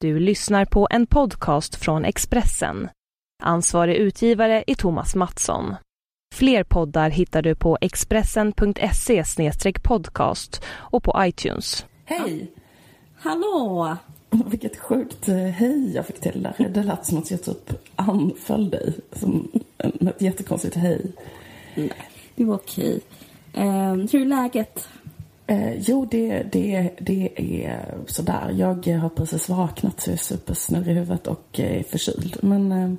Du lyssnar på en podcast från Expressen. Ansvarig utgivare är Thomas Mattsson. Fler poddar hittar du på expressen.se podcast och på iTunes. Hej! Hallå! Vilket sjukt hej jag fick till där. Det lät som att jag typ anföll dig som, med ett jättekonstigt hej. Nej, det var okej. Eh, hur är läget? Eh, jo, det, det, det är sådär. Jag har precis vaknat så jag är supersnurrig i huvudet och är förkyld. Men eh,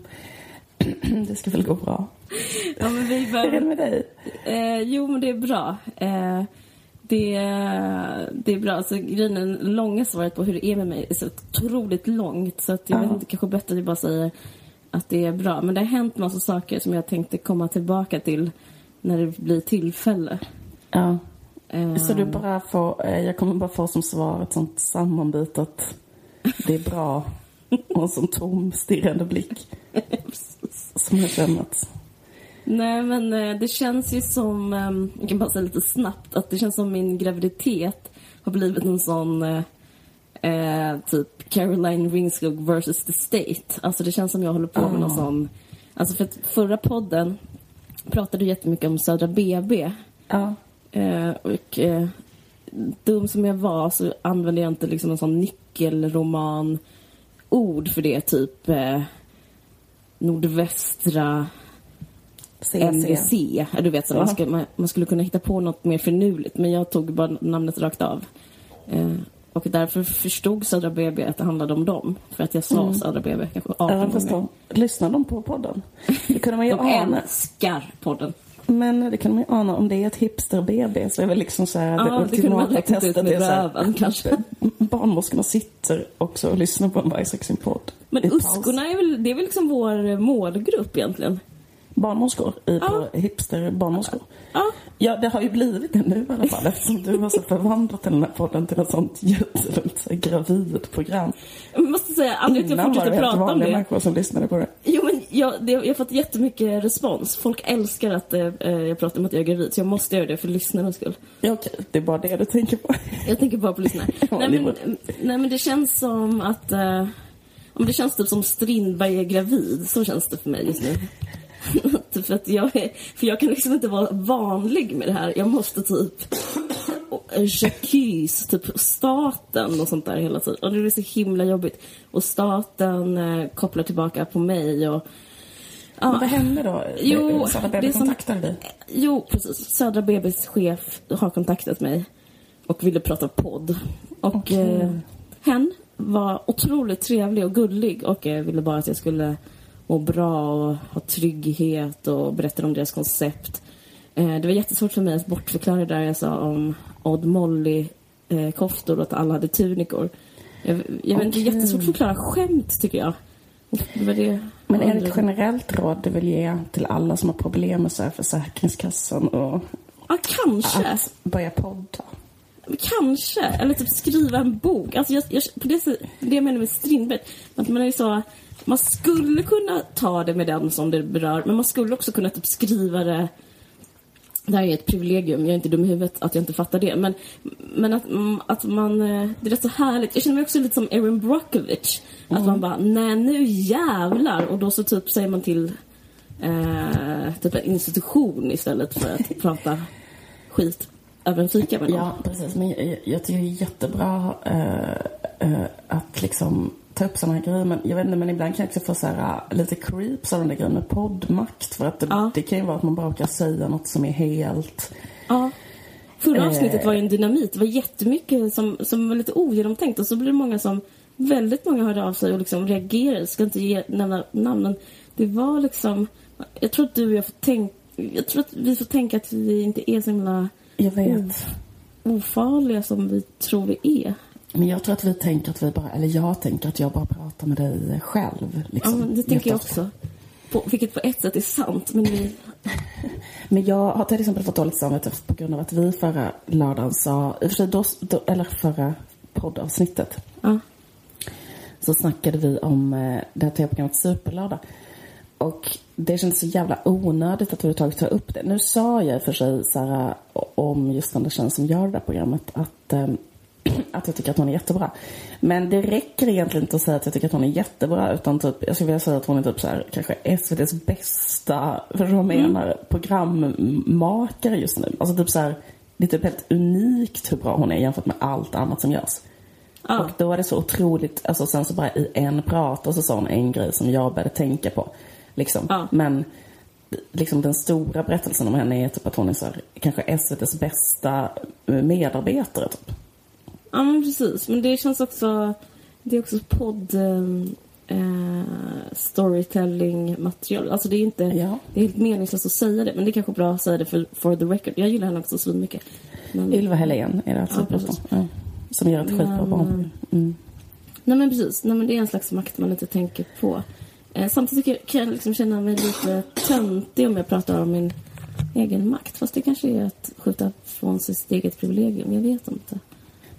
det ska väl gå bra. Ja, men vi Hur är det med dig? Eh, jo, men det är bra. Eh, det, det är bra. Alltså, grejen långa svaret på hur det är med mig är så otroligt långt. Så att jag Ja. vet inte, kanske bättre att jag bara säger att det är bra. Men det har hänt massa saker som jag tänkte komma tillbaka till när det blir tillfälle. Ja. Eh, Så du bara får, eh, jag kommer bara få som svar ett sånt sammanbitet det är bra och en sån tom stirrande blick. Som jag känner att, Nej, men eh, det känns ju som, eh, jag kan bara säga lite snabbt, att det känns som min graviditet har blivit en sån eh, eh, typ Caroline Ringskog versus the State. Alltså det känns som jag håller på med någon sån, alltså för att förra podden pratade du jättemycket om Södra BB. ja. Eh, och eh, dum som jag var så använde jag inte liksom en sån nyckelroman ord för det, typ eh, nordvästra. NVC. Du vet, så man, ska, man, man skulle kunna hitta på något mer finurligt, men jag tog bara namnet rakt av. Eh, och därför förstod Södra BB att det handlade om dem. För att jag sa Södra BB kanske 18 Ja, gånger. Lyssnar de på podden? Det kunde man ju De ana. älskar podden. Men det kan man ju ana. Om det är ett hipster-BB så är väl liksom så här Ja, det ultimata testet är så här, kanske. Barnmorskorna sitter också och lyssnar på en bajsexing-podd. Men uskorna är väl, det är väl liksom vår målgrupp egentligen. Barnmorskor i på Ja. hipster-barnmorskor. Ja, Ja, det har ju blivit det nu i alla fall eftersom du har så förvandlat den här podden till ett sånt så här gravidprogram. jag måste säga, anledningen till att jag Innan var det fortsätter prata om vanliga det. människor som lyssnade på det. Jo, men jag, det, jag har fått jättemycket respons. Folk älskar att eh, jag pratar om att jag är gravid, så jag måste göra det för lyssnarnas skull. Ja, okej, det är bara det du tänker på. Jag tänker bara på lyssnarna. Nej, det men, var- nej, men det känns som att... eh, det känns typ som Strindberg är gravid, så känns det för mig just nu. För, att jag är, för jag kan liksom inte vara vanlig med det här. Jag måste typ... Jacques, typ staten och sånt där hela tiden. Och det är så himla jobbigt. Och staten eh, kopplar tillbaka på mig och... Ja, Men vad hände då? Jo, Bebe som- kontaktade dig? Jo, precis. Södra BBs chef har kontaktat mig och ville prata podd. Och Okej. eh, hen var otroligt trevlig och gullig och eh, ville bara att jag skulle må bra och ha trygghet och berätta om deras koncept. Eh, det var jättesvårt för mig att bortförklara det där jag sa om Odd Molly-koftor och att alla hade tunikor. Jag, jag vet inte, Okej. jättesvårt att förklara skämt tycker jag. Det var det Men är det ett generellt råd du vill ge till alla som har problem med så Försäkringskassan och Ja, kanske. att börja podda? Kanske. Eller typ skriva en bok. Alltså jag, jag, på det, det jag menar med Strindberg, att man är så... Man skulle kunna ta det med den som det berör, men man skulle också kunna typ skriva det... Det här är ett privilegium, jag är inte dum i huvudet att jag inte fattar det. Men, men att, mm, att man... eh, Det är rätt så härligt. Jag känner mig också lite som Erin Brockovich. Att man bara, nej nu jävlar. Och då så typ säger man till eh, typ en institution istället för att prata skit över en fika med någon. Ja, precis. Men jag, jag tycker det är jättebra eh, eh, att liksom ta upp sådana här grejer. Men jag vet inte, men ibland kan jag också få så här, eh, lite creeps av den där grejen med poddmakt. För att det, Ja. det kan ju vara att man bara råkar säga något som är helt... Ja. Förra Eh. avsnittet var ju en dynamit. Det var jättemycket som, som var lite ogenomtänkt och så blev det många som, väldigt många hörde av sig och liksom reagerade. Jag ska inte ge, nämna namnen. Det var liksom, jag tror att du och jag får tänka, jag tror att vi får tänka att vi inte är så himla Jag vet. Ofarliga som vi tror vi är. Men jag tror att vi tänker att vi bara, eller jag tänker att jag bara pratar med dig själv. Ja, Liksom, men det tänker jag också. På, vilket på ett sätt är sant, men vi... Men jag har till exempel fått dåligt samvete på grund av att vi förra lördagen sa, i och för sig då, då, eller förra poddavsnittet, Ja. så snackade vi om eh, det här tv-programmet Superlördag. Och det känns så jävla onödigt att överhuvudtaget ta upp det. Nu sa jag i och för sig, Sara, om just Anders Kjell som gör det där programmet, att eh, att jag tycker att hon är jättebra. Men det räcker egentligen inte att säga att jag tycker att hon är jättebra. Utan typ, jag skulle vilja säga att hon är typ så här, kanske SVTs bästa, för jag menar, mm. programmakare just nu. Alltså typ så här, det är typ helt unikt hur bra hon är jämfört med allt annat som görs. Ja. Och då är det så otroligt, alltså sen så bara i en prat och så sa hon en grej som jag började tänka på. Liksom. Ja. Men liksom den stora berättelsen om henne är typ att hon är så här, kanske SVTs bästa medarbetare. Typ. Ja men precis, men det känns också, det är också podd eh, storytelling material. Alltså det är inte, ja. det är helt meningslöst att säga det, men det är kanske bra att säga det för, for the record. Jag gillar henne också så mycket. Men... Ylva Helén är det alltså ja, ja, Som gör ett skitbra barn. Mm. Nej men precis, Nej, men det är en slags makt man inte tänker på. Eh, samtidigt kan jag liksom känna mig lite töntig om jag pratar om min egen makt. Fast det kanske är att skjuta från sig sitt eget privilegium. Jag vet inte.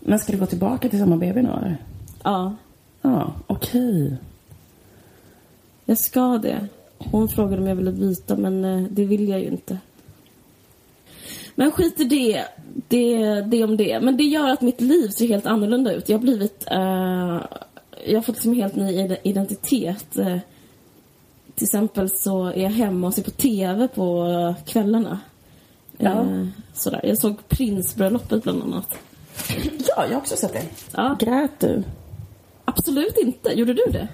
Men ska du gå tillbaka till samma BB nu eller? Ja. Ja, okej. Okay. Jag ska det. Hon frågade om jag ville byta, men eh, det vill jag ju inte. Men skit i det. Det, det om det. Men det gör att mitt liv ser helt annorlunda ut. Jag har blivit... Uh, jag har fått liksom helt ny identitet. Uh, till exempel så är jag hemma och ser på TV på kvällarna. Ja. Uh, sådär. Jag såg prinsbröllopet bland annat. Ja, jag har också sett det. Ja. Grät du? Absolut inte. Gjorde du det?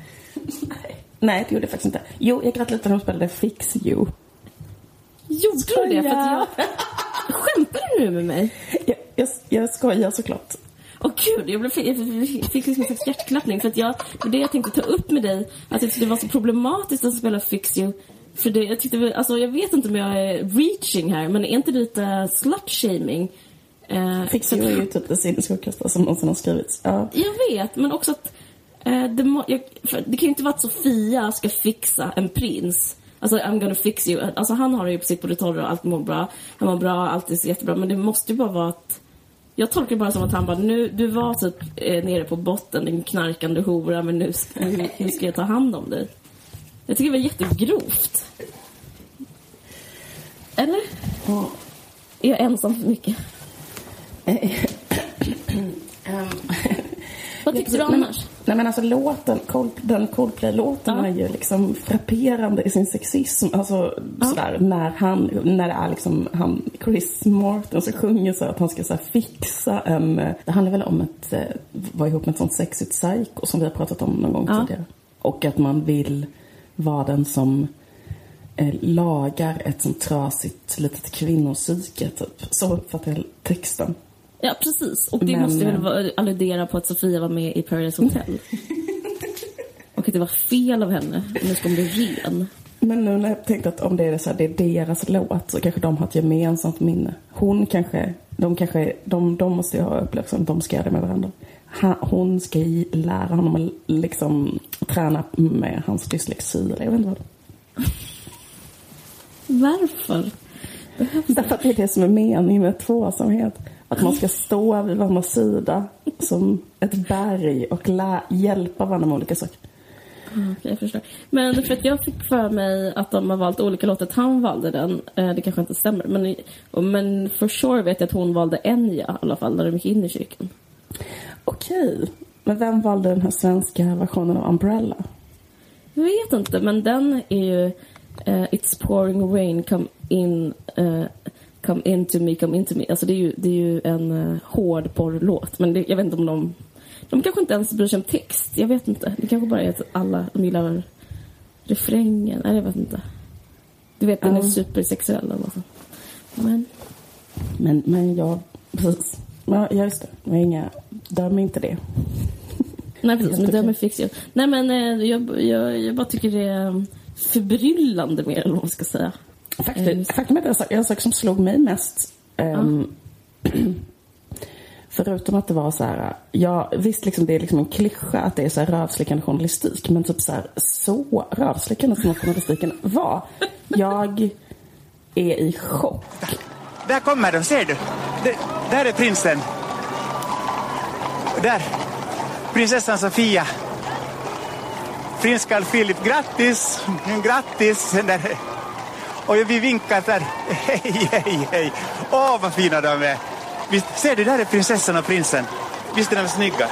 Nej. Nej, det gjorde jag faktiskt inte. Jo, jag grät lite när de spelade Fix You. Gjorde du det? För att jag... Skämtar du nu med mig? Jag, jag, jag skojar såklart. Åh gud, jag, blev, jag fick liksom en slags hjärtklappning. För att jag, det det jag tänkte ta upp med dig. Att jag tyckte det var så problematiskt att spela Fix You. För det, jag tyckte, alltså jag vet inte om jag är reaching här, men är inte det lite slut-shaming? Eh, You är ju typ det sinnessjukaste som någonsin har skrivits. Ja. Jag vet, men också att eh, det, må, jag, det kan ju inte vara att Sofia ska fixa en prins. Alltså I'm gonna fix you. Alltså han har det ju på sitt på det torra och allt mår bra. Han mår bra, allt är jättebra. Men det måste ju bara vara att jag tolkar det bara som att han bara, nu, du var typ eh, nere på botten, din knarkande hora, men nu, nu, nu ska jag ta hand om dig. Jag tycker det var jättegrovt. Eller? Ja. Är jag ensam för mycket? Vad tyckte du annars? Nej men alltså låten, Cold, den Coldplay-låten ja. är ju liksom frapperande i sin sexism. Alltså ja. sådär när han, när det är liksom han, Chris Martin som sjunger så att han ska så fixa en, det handlar väl om att eh, vara ihop med ett sånt sexigt psycho som vi har pratat om någon gång ja. tidigare. Och att man vill vara den som eh, lagar ett sånt trasigt litet kvinnopsyke typ. Så uppfattar jag texten. Ja, precis. Och det Men... måste väl alludera på att Sofia var med i Paradise Hotel. och att det var fel av henne. Nu ska hon bli ren. Men nu när jag tänkte att om det är, så här, det är deras låt så kanske de har ett gemensamt minne. Hon kanske, de kanske, de, de måste ju ha upplevt att de ska göra det med varandra. hon ska lära honom att liksom träna med hans dyslexi eller jag vet inte vad. Varför? Därför att det är det som är meningen med tvåsamhet. Att man ska stå vid varandras sida som ett berg och lä- hjälpa varandra med olika saker. Mm, okay, jag förstår. Men för att jag fick för mig att de har valt olika låtar, att han valde den. Eh, det kanske inte stämmer. Men, men for sure vet jag att hon valde Enya i alla fall, när de gick in i kyrkan. Okej. Men vem valde den här svenska versionen av Umbrella? Jag vet inte, men den är ju uh, It's pouring rain, come in uh, Come into me, come into me. Alltså det är ju, det är ju en uh, hård porrlåt. Men det, jag vet inte om de... De kanske inte ens bryr sig om text. Jag vet inte. Det kanske bara är att alla de gillar refrängen. Nej, jag vet inte. Du vet, den är supersexuell eller. Men... Men, men jag... Precis. Ja, just det. Jag inga... Döm inte det. Nej, precis. Men döm är fiktion. Nej, men eh, jag, jag, jag bara tycker det är förbryllande mer, eller vad man ska säga. Faktum, faktum är att en sak som slog mig mest um, Förutom att det var så här, ja visst liksom det är liksom en klyscha att det är så här rövslickande journalistik, men typ så här, så rövslickande som journalistiken var. Jag är i chock. Där kommer de, ser du? Det, där är prinsen. Där, prinsessan Sofia. Prins Carl Philip, grattis! Grattis! Där och vi vinkar så här, Hej, hej, hej. Åh, vad fina de är. Visst, ser du, där är prinsessan och prinsen. Visst är de snygga?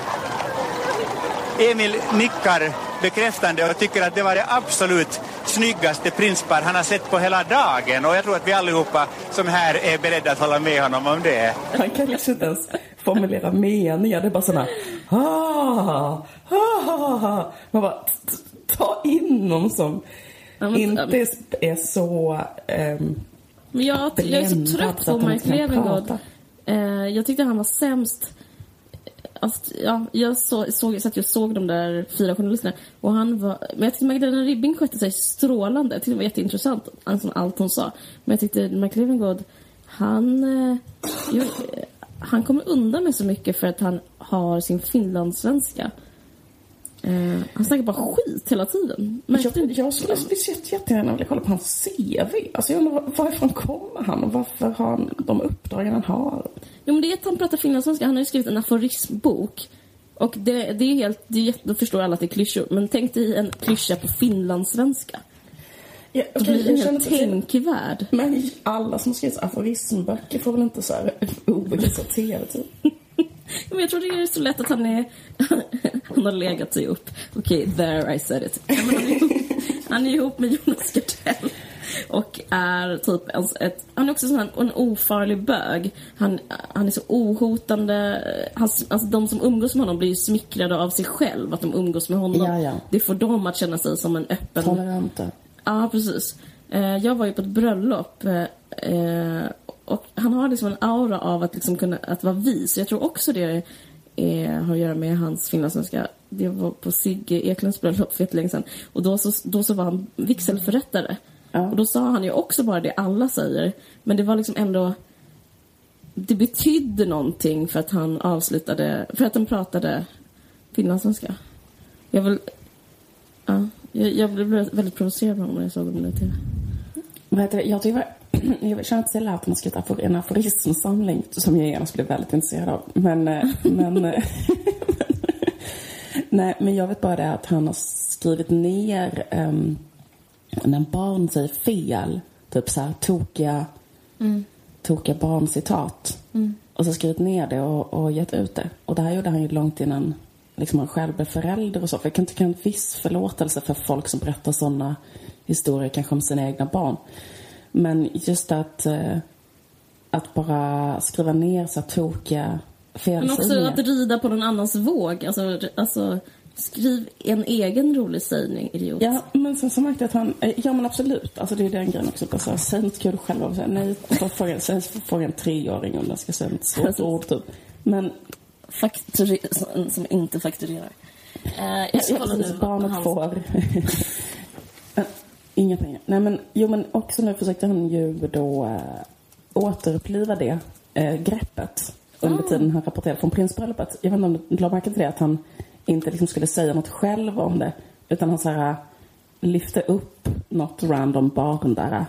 Emil nickar bekräftande och tycker att det var det absolut snyggaste prinspar han har sett på hela dagen och jag tror att vi allihopa som här är beredda att hålla med honom om det. Han kan liksom inte ens formulera meningar. Det är bara sådana ha, ha, ha. Man bara ta in någon som men- inte är, så... ehm, Men jag, jag är så trött så på att Mike Levengood. Eh, jag tyckte han var sämst. Alltså, ja, jag så, såg, satt och såg de där fyra journalisterna och han var... Men jag tyckte Magdalena Ribbing skötte sig strålande. Jag tyckte det var jätteintressant, alltså, allt hon sa. Men jag tyckte Mike Levengood, han... Eh, ju, eh, han kommer undan med så mycket för att han har sin finlandssvenska. Eh, han snackar bara skit hela tiden. Märkte Jag, du? jag skulle speciellt jättegärna vilja kolla på hans CV. Alltså jag undrar var- varifrån kommer han och varför har han de uppdragen han har? Jo, men det är att han pratar finlandssvenska. Han har ju skrivit en aforismbok. Och det, det är helt... Det är, då förstår alla att det är klyschor. Men tänk dig en klyscha på finlandssvenska. Ja, Då okej, blir jag helt precis- tänkvärd. Men alla som skrivit aforismböcker får väl inte så här obegränsad tv-tid? Men jag tror det är så lätt att han är... han har legat sig upp. Okej, there I said it. Men han, är ihop, han är ihop med Jonas Gardell. Och är typ en, ett... Han är också sån här, en ofarlig bög. Han, han är så ohotande. Han, alltså de som umgås med honom blir ju smickrade av sig själv att de umgås med honom. Ja, ja. Det får dem att känna sig som en öppen... Toleranta. Ja, precis. Eh, jag var ju på ett bröllop eh, eh, och han har liksom en aura av att, liksom kunna, att vara vis. Jag tror också det eh, har att göra med hans finlandssvenska. Det var på Sigge Eklunds bröllop för jättelänge sedan. Och då så, då så var han vigselförrättare. Ja. Och då sa han ju också bara det alla säger. Men det var liksom ändå... Det betydde någonting för att han avslutade... För att han pratade finlandssvenska. Jag vill... Ja, jag, jag blev väldigt provocerad när jag såg honom i TV. Det? Jag, tycker, jag känner inte till att han har skrivit afor- en aforismsamling som jag skulle bli väldigt intresserad av. Men, eh, men, eh, nej, men jag vet bara det att han har skrivit ner um, när barn säger fel, typ så här tokiga, tokiga barncitat. Och så skrivit ner det och, och gett ut det. Och det här gjorde han ju långt innan liksom han själv blev förälder och så. För jag kan tycka en viss förlåtelse för folk som berättar sådana historier kanske om sina egna barn. Men just att, eh, att bara skriva ner så tokiga Men också felsägningar. att rida på någon annans våg. Alltså, alltså skriv en egen rolig sägning, idiot. Ja, men sen så märkte jag att han, eh, ja men absolut, alltså det är den grejen också. Så Säg något kul själv och säga nej, får fråga, sen fråga en treåring om den ska säga något svårt ord typ. Men Fakturi- som, som inte fakturerar. Eh, jag Ja, ska kolla nu. barnet får. Inga pengar. Nej men, jo men också nu försökte han ju då äh, återuppliva det äh, greppet under tiden han rapporterade från prinsbröllopet. Jag vet inte om du lade märke till det, att han inte liksom skulle säga något själv om det. Utan han så här, äh, lyfte upp något random barn där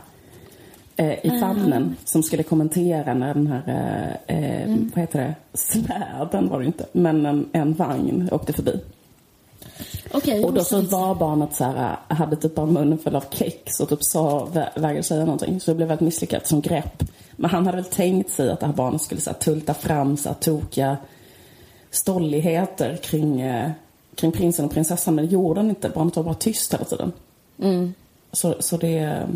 äh, i famnen som skulle kommentera när den här, äh, äh, vad heter det, släden var det inte, men en, en vagn åkte förbi. Okej, Och då så var barnet så här, hade typ bara munnen full av kex och typ sa, vä- vägrade säga någonting. Så det blev väldigt misslyckat som grepp. Men han hade väl tänkt sig att det här barnet skulle så här, tulta fram så här, tokiga stolligheter kring, eh, kring prinsen och prinsessan. Men det gjorde han inte. Barnet var bara tyst hela tiden. Så, så det,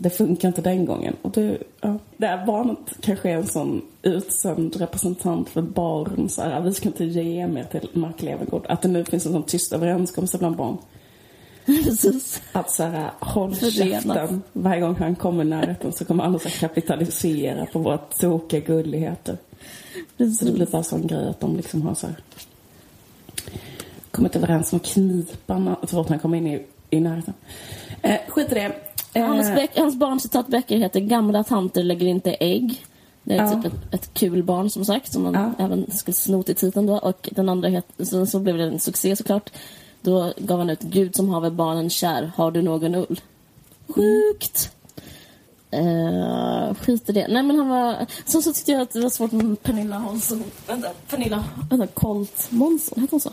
det funkar inte den gången. Och det, ja, det här barnet kanske är en sån utsänd representant för barn. Så här, vi ska inte ge mer till Mark Levengood. Att det nu finns en sån tyst överenskommelse bland barn. Precis. Att så här, håll käften. Varje gång han kommer i närheten så kommer alla så kapitalisera på våra tokiga gulligheter. Så det blir bara sån grej att de liksom har så här kommit överens om att knipa honom så fort han kommer in i, i närheten. Eh, skit i det. Eh, Hans, böck, hans barncitatböcker heter Gamla tanter lägger inte ägg. Det är Ja. typ ett, ett kul barn som sagt, som man Ja. även skulle sno till titeln då. Och den andra het, så, så blev det en succé såklart. Då gav han ut Gud som haver barnen kär, har du någon ull? Sjukt! Uh, skit i det. Nej men han var... Så, så tyckte jag att det var svårt med Pernilla Hansson. Vänta, Pernilla... Vänta, Colt Månsson, hette hon så?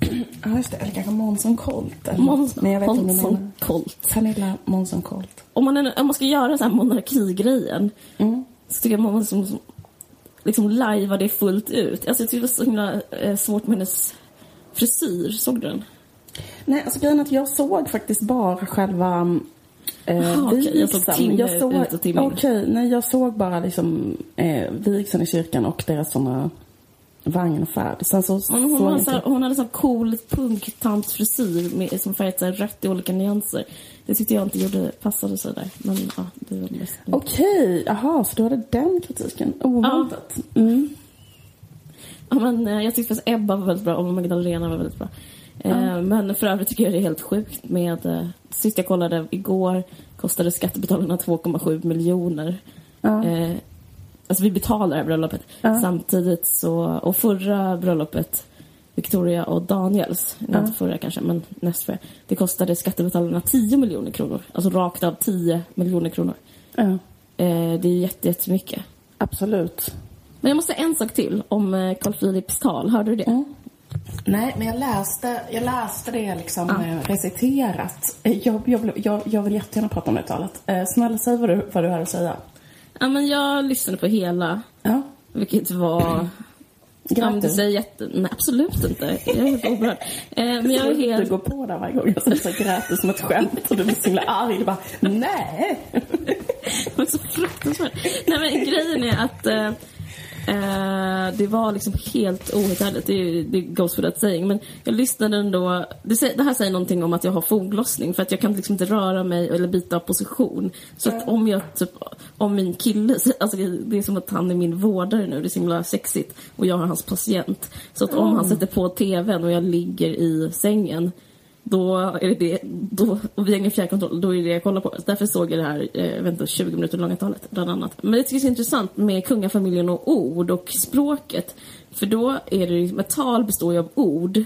Ja, just det. Eller kanske Månsson Colt. eller- Månsson, Men jag vet Colt. Pernilla Månsson Colt. Om man, är- om man ska göra så här monarkigrejen Mm. så tycker jag man måste... liksom lajva det fullt ut. Alltså jag tyckte det var så himla eh, svårt med hennes frisyr. Såg du den? Nej, alltså grejen att jag såg faktiskt bara själva eh, Aha, okej, jag såg timme jag såg, ut och timme. Okej, nej jag såg bara liksom eh, vigseln i kyrkan och deras såna vagn och färd. Sen så Hon, hon, inte... så hon hade sån cool punktantfrisyr som färgat så rött i olika nyanser. Det tyckte jag inte gjorde, passade så där. Men ja, det var mest... Okej, jaha, så du hade den kritiken. Oväntat. Mm. Ja, men, eh, jag tyckte faktiskt Ebba var väldigt bra och Magdalena var väldigt bra. Eh, Men för övrigt tycker jag det är helt sjukt med... Eh, sist jag kollade igår kostade skattebetalarna 2,7 miljoner. Ja. Alltså vi betalar bröllopet. Ja. Samtidigt så... Och förra bröllopet, Victoria och Daniels, Ja. inte förra kanske, men näst förra. Det kostade skattebetalarna 10 miljoner kronor. Alltså rakt av 10 miljoner kronor. Ja, Eh, det är jätte, jättemycket. absolut. Men jag måste säga en sak till om eh, Carl Philips tal. Hörde du det? Mm. Nej, men jag läste, jag läste det liksom eh, reciterat. Eh, Jag, jag, jag, jag vill jättegärna prata om det talet. Eh, snälla, säg vad du, vad du hade att säga. Ja, men jag lyssnade på hela, Ja, vilket var... Ja, men grät det du? säger jätte... Nej, absolut inte. Jag är helt oberörd. Eh, men jag är Du helt... går på där varje gång jag säger så grät du som ett skämt och du blir så himla arg. Du bara, nej! Var så fruktansvärt. Nej, men grejen är att eh, eh, det var liksom helt outhärdligt. Det, det goes for that saying. Men jag lyssnade ändå. Det, det här säger någonting om att jag har foglossning. För att jag kan liksom inte röra mig eller byta position. Så att om jag typ, om min kille, alltså det är som att han är min vårdare nu. Det är så himla sexigt. Och jag är hans patient. Så att om han sätter på tvn och jag ligger i sängen då är det det, då, och vi har ingen fjärrkontroll, då är det det jag kollar på. Därför såg jag det här, eh, vänta, 20 minuter långa talet, bland annat. Men det tycker jag är intressant med kungafamiljen och ord och språket. För då är det ett tal består ju av ord.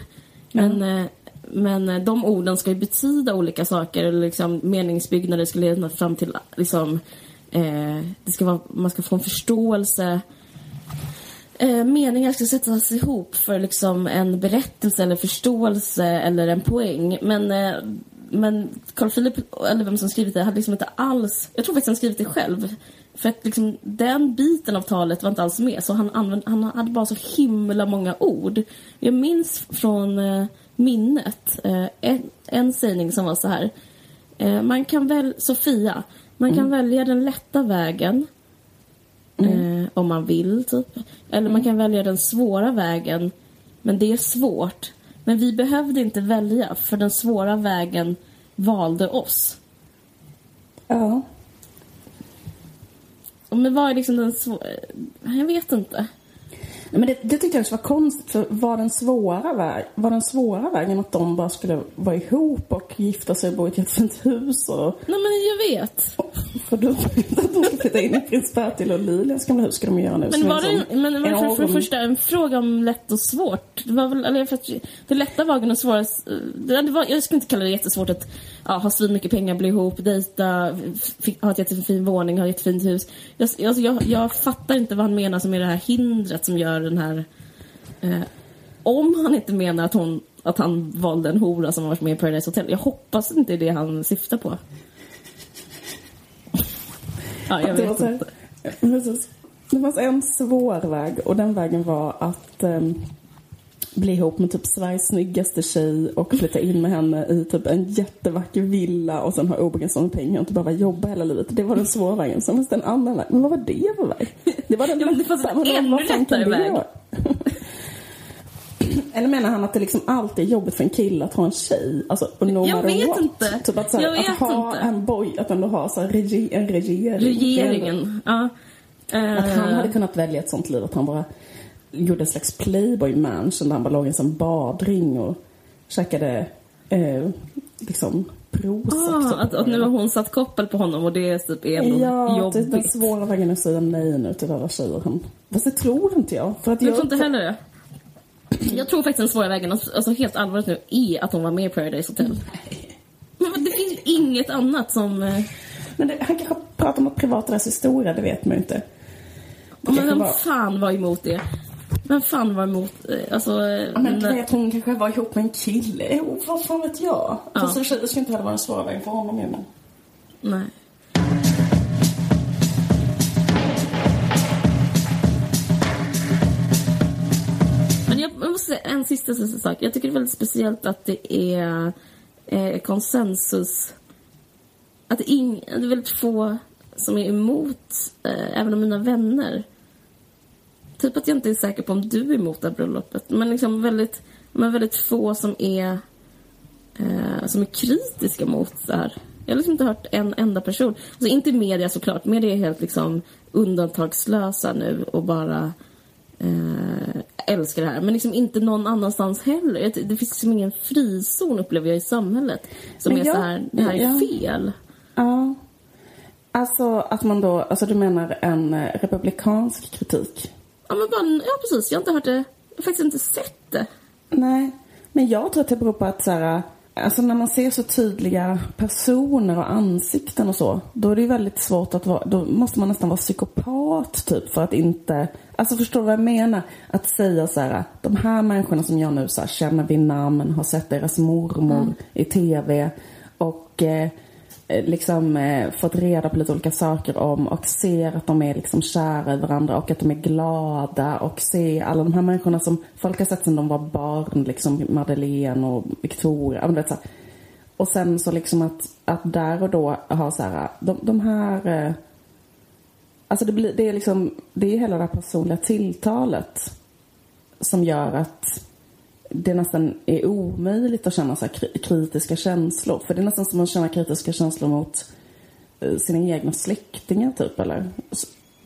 Men, eh, men eh, de orden ska ju betyda olika saker, eller liksom meningsbyggnader ska leda fram till liksom, eh, det ska vara, man ska få en förståelse eh, meningar ska sättas ihop för liksom en berättelse eller förståelse eller en poäng. Men, eh, men Carl Philip, eller vem som skrivit det, hade liksom inte alls... Jag tror faktiskt han skrivit det själv. För att liksom, den biten av talet var inte alls med. Så han, använde, han hade bara så himla många ord. Jag minns från eh, minnet eh, en, en sägning som var så här. Eh, man kan väl, Sofia, man kan välja den lätta vägen eh, om man vill, typ. Eller man kan välja den svåra vägen, men det är svårt. Men vi behövde inte välja, för den svåra vägen valde oss. Ja. Men vad är liksom den svåra... Jag vet inte. Men det, det tyckte jag också var konstigt, för var den, svåra väg, var den svåra vägen att de bara skulle vara ihop och gifta sig och bo i ett jättefint hus och... Nej, men jag vet. För att de ska flytta in i prins Bertil och Lilians gamla hus ska de göra nu. Men var en det, sån men var det för, det enorm- första en fråga om lätt och svårt? Det var väl, eller för att det lätta var den svåra... Det, det var, jag skulle inte kalla det jättesvårt att ja, ha svin mycket pengar, bli ihop, dejta, ha ett jättefin våning, ha ett jättefint hus. Jag, alltså, jag, jag fattar inte vad han menar som är det här hindret som gör den här... Eh, om han inte menar att, hon, att han valde en hora som har varit med i Paradise Hotel. Jag hoppas inte det är det han syftar på. Ja, jag vet inte. Precis. Det fanns en svår väg och den vägen var att ehm, bli ihop med typ Sveriges snyggaste tjej och flytta in med henne i typ en jättevacker villa och sen ha obegränsat med pengar och inte behöva jobba hela livet. Det var den svåra vägen. Sen fanns det en annan väg. Men vad var det för väg? Det var den Ja, men det. Men ännu fan kan lättare det väg. Eller menar han att det liksom alltid är jobbigt för en kille att ha en tjej? Alltså, no Jag vet what. inte. Typ att, så här, Jag vet att ha inte. en boy, att ändå ha så här, rege, en regering. Regeringen, ja. Att han Eh, hade kunnat välja ett sånt liv att han bara gjorde en slags playboy mansion där han bara låg i en sån badring och käkade eh, liksom Prozac. Ah, typ. att, att nu har hon satt koppel på honom och det typ är ändå Ja, det är den jobbigt. svåra vägen att säga nej nu till alla tjejer. Han, fast det tror inte jag. För att Jag tror inte heller det. Jag tror faktiskt den svåra vägen, alltså alltså helt allvarligt nu, är att hon var med i Paradise Hotel. Men vad- det finns inget annat som... eh, Men det, han kanske pratar om något privat deras historia, det vet man ju inte. Det Men vem var- fan var emot det? Vem fan var emot... eh, Alltså... eh, Ja, men du vet, hon kanske var ihop med en kille. Oh, vad fan vet jag? Ja. Fast det ju inte heller vara en svår väg för honom ju. Men... Nej. säga en sista, sista sak. Jag tycker det är väldigt speciellt att det är eh, konsensus. Att ing, det är väldigt få som är emot, eh, även av mina vänner. Typ att jag inte är säker på om du är emot det här bröllopet. Men liksom väldigt, men väldigt få som är, eh, som är kritiska mot det här. Jag har liksom inte hört en enda person. Alltså inte media såklart. Media är helt liksom undantagslösa nu och bara eh, älskar det här. Men liksom inte någon annanstans heller. Jag- Det finns liksom ingen frizon upplever jag i samhället. Som Men är jag- så här, det här är ja. fel. Ja. Alltså att man då, alltså du menar en eh, republikansk kritik? Ja, men bara, ja precis, jag har inte hört det. Jag har faktiskt inte sett det. Nej, men jag tror att det beror på att så här, alltså när man ser så tydliga personer och ansikten och så, då är det ju väldigt svårt att vara, då måste man nästan vara psykopat typ för att inte, alltså förstår du vad jag menar? Att säga så här, de här människorna som jag nu så här, känner vid namn, har sett deras mormor i TV och eh, Eh, liksom eh, fått reda på lite olika saker om och ser att de är liksom kära i varandra och att de är glada och ser alla de här människorna som folk har sett sedan de var barn, liksom Madeleine och Victoria. men vet, så här. Och sen så liksom att, att där och då ha så här, de, de här eh, Alltså det, blir, det är liksom, det är hela det här personliga tilltalet som gör att det nästan är omöjligt att känna så här kritiska känslor. För det är nästan som att känna kritiska känslor mot eh, sina egna släktingar typ, eller?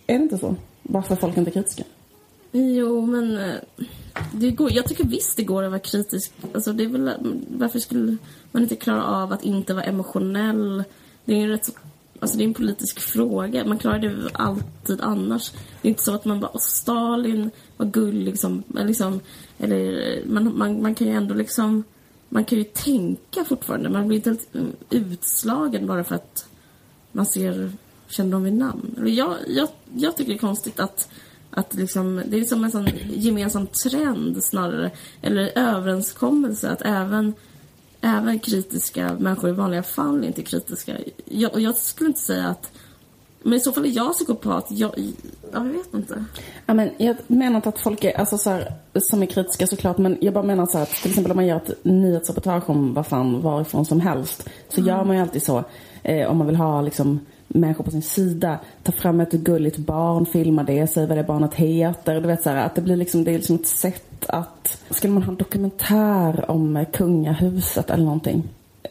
Är det inte så? Varför är folk inte kritiska? Jo, men eh, det går, jag tycker visst det går att vara kritisk. Alltså, det är väl, eh, varför skulle man inte klara av att inte vara emotionell? Det är ju rätt, så- alltså det är en politisk fråga. Man klarar det alltid annars. Det är inte så att man bara, Åh, Stalin var gullig som, liksom, eller man, man, man kan ju ändå liksom, man kan ju tänka fortfarande. Man blir inte helt mm, utslagen bara för att man ser, känner dem vid namn. Jag, jag, jag tycker det är konstigt att, att liksom, det är som en sån gemensam trend snarare, eller överenskommelse att även, även kritiska människor i vanliga fall är inte kritiska. Jag, och jag skulle inte säga att, men i så fall är jag psykopat. Jag, jag vet inte. Ja, men jag menar inte att folk är, alltså så här, som är kritiska såklart, men jag bara menar så här att till exempel om man gör ett nyhetsreportage om vad fan varifrån som helst, så gör man ju alltid så, eh, om man vill ha liksom människor på sin sida, ta fram ett gulligt barn, filma det, säg vad det barnet heter, du vet så här, att det blir liksom, det är liksom ett sätt att, skulle man ha en dokumentär om kungahuset eller någonting,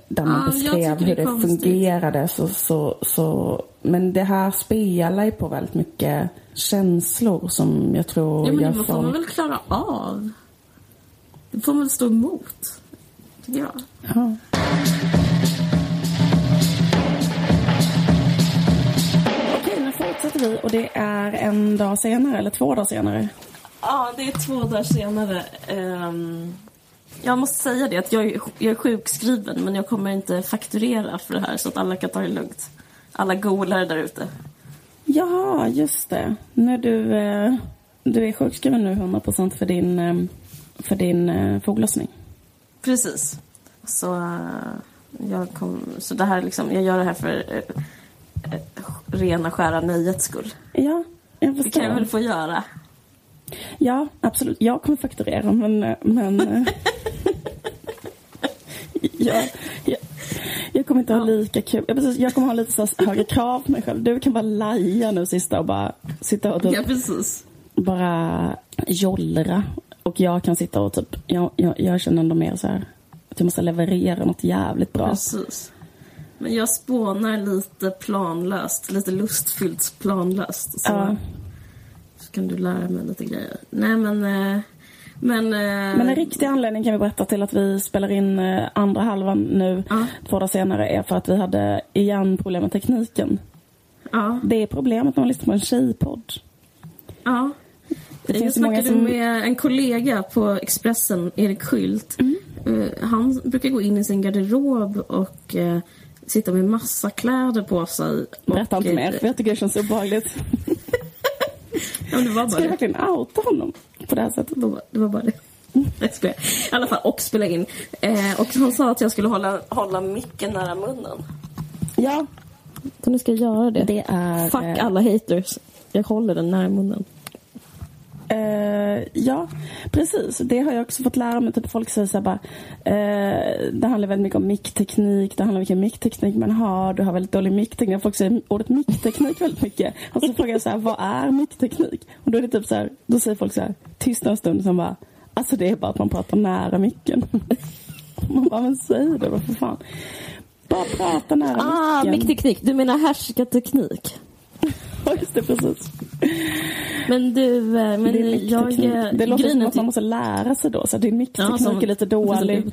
där man jag beskrev det hur det konstigt. fungerade så, så, så, men det här spelar ju på väldigt mycket känslor som jag tror Ja, men det får man folk... väl klara av. Det får man väl stå emot, tycker jag. Ja. Fortsätter vi och det är en dag senare, eller två dagar senare. Ja, det är två dagar senare. Ehm, jag måste säga det att jag är, jag är sjukskriven men jag kommer inte fakturera för det här så att alla kan ta det lugnt. Alla golare där ute. Ja, just det. När du, eh, du är sjukskriven nu 100% för din, eh, för din eh, foglossning. Precis. Så, jag kom, så det här liksom, jag gör det här för rena skära nöjets skull. Ja, jag Det kan jag väl förstår. få göra. Ja, absolut. Jag kommer fakturera, men... eh, men eh, jag, jag, jag kommer inte ha lika kul. Jag, precis, jag kommer ha lite så högre krav på mig själv. Du kan bara laja nu sista och bara sitta och typ, Ja, precis. bara jollra. Och jag kan sitta och typ, jag, jag, jag känner ändå mer så här att jag måste leverera något jävligt bra. Precis. Men jag spånar lite planlöst, lite lustfyllt planlöst. Så, Ja. så kan du lära mig lite grejer. Nej men... eh, Men, eh, Men en riktig anledning kan vi berätta till att vi spelar in eh, andra halvan nu, Ja. två dagar senare, är för att vi hade igen problem med tekniken. Ja, Det är problemet när man lyssnar på en tjejpodd. ja. Det jag snackade som... med en kollega på Expressen, Erik Skylt. Mm. Han brukar gå in i sin garderob och sitta med massa kläder på sig. Berätta inte mer, för jag tycker det känns obehagligt. Ja, men det var bara Ska jag verkligen outa honom på det här sättet? Det var, det var bara det. I alla fall, och spela in. Eh, och han sa att jag skulle hålla, hålla micken nära munnen. Ja, Så nu ska jag göra det. det är... Fuck eh, alla haters. Jag håller den nära munnen. Eh, ja, precis. Det har jag också fått lära mig. Typ folk säger så här bara, eh, det handlar väldigt mycket om mickteknik. Det handlar om vilken mickteknik man har. Du har väldigt dålig mickteknik. Folk säger ordet mickteknik väldigt mycket. Och så frågar jag så här, vad är mickteknik? Och då är det typ så här, då säger folk så här, tysta en stund, som bara, alltså det är bara att man pratar nära micken. man bara, men säg det då för fan. Bara prata nära Ah, micken. mickteknik. Du menar härskarteknik? Ja, just det, precis. Men du, eh, men det, är jag... eh, det låter som att man måste lära sig då. Så din mickteknik som- är lite dålig.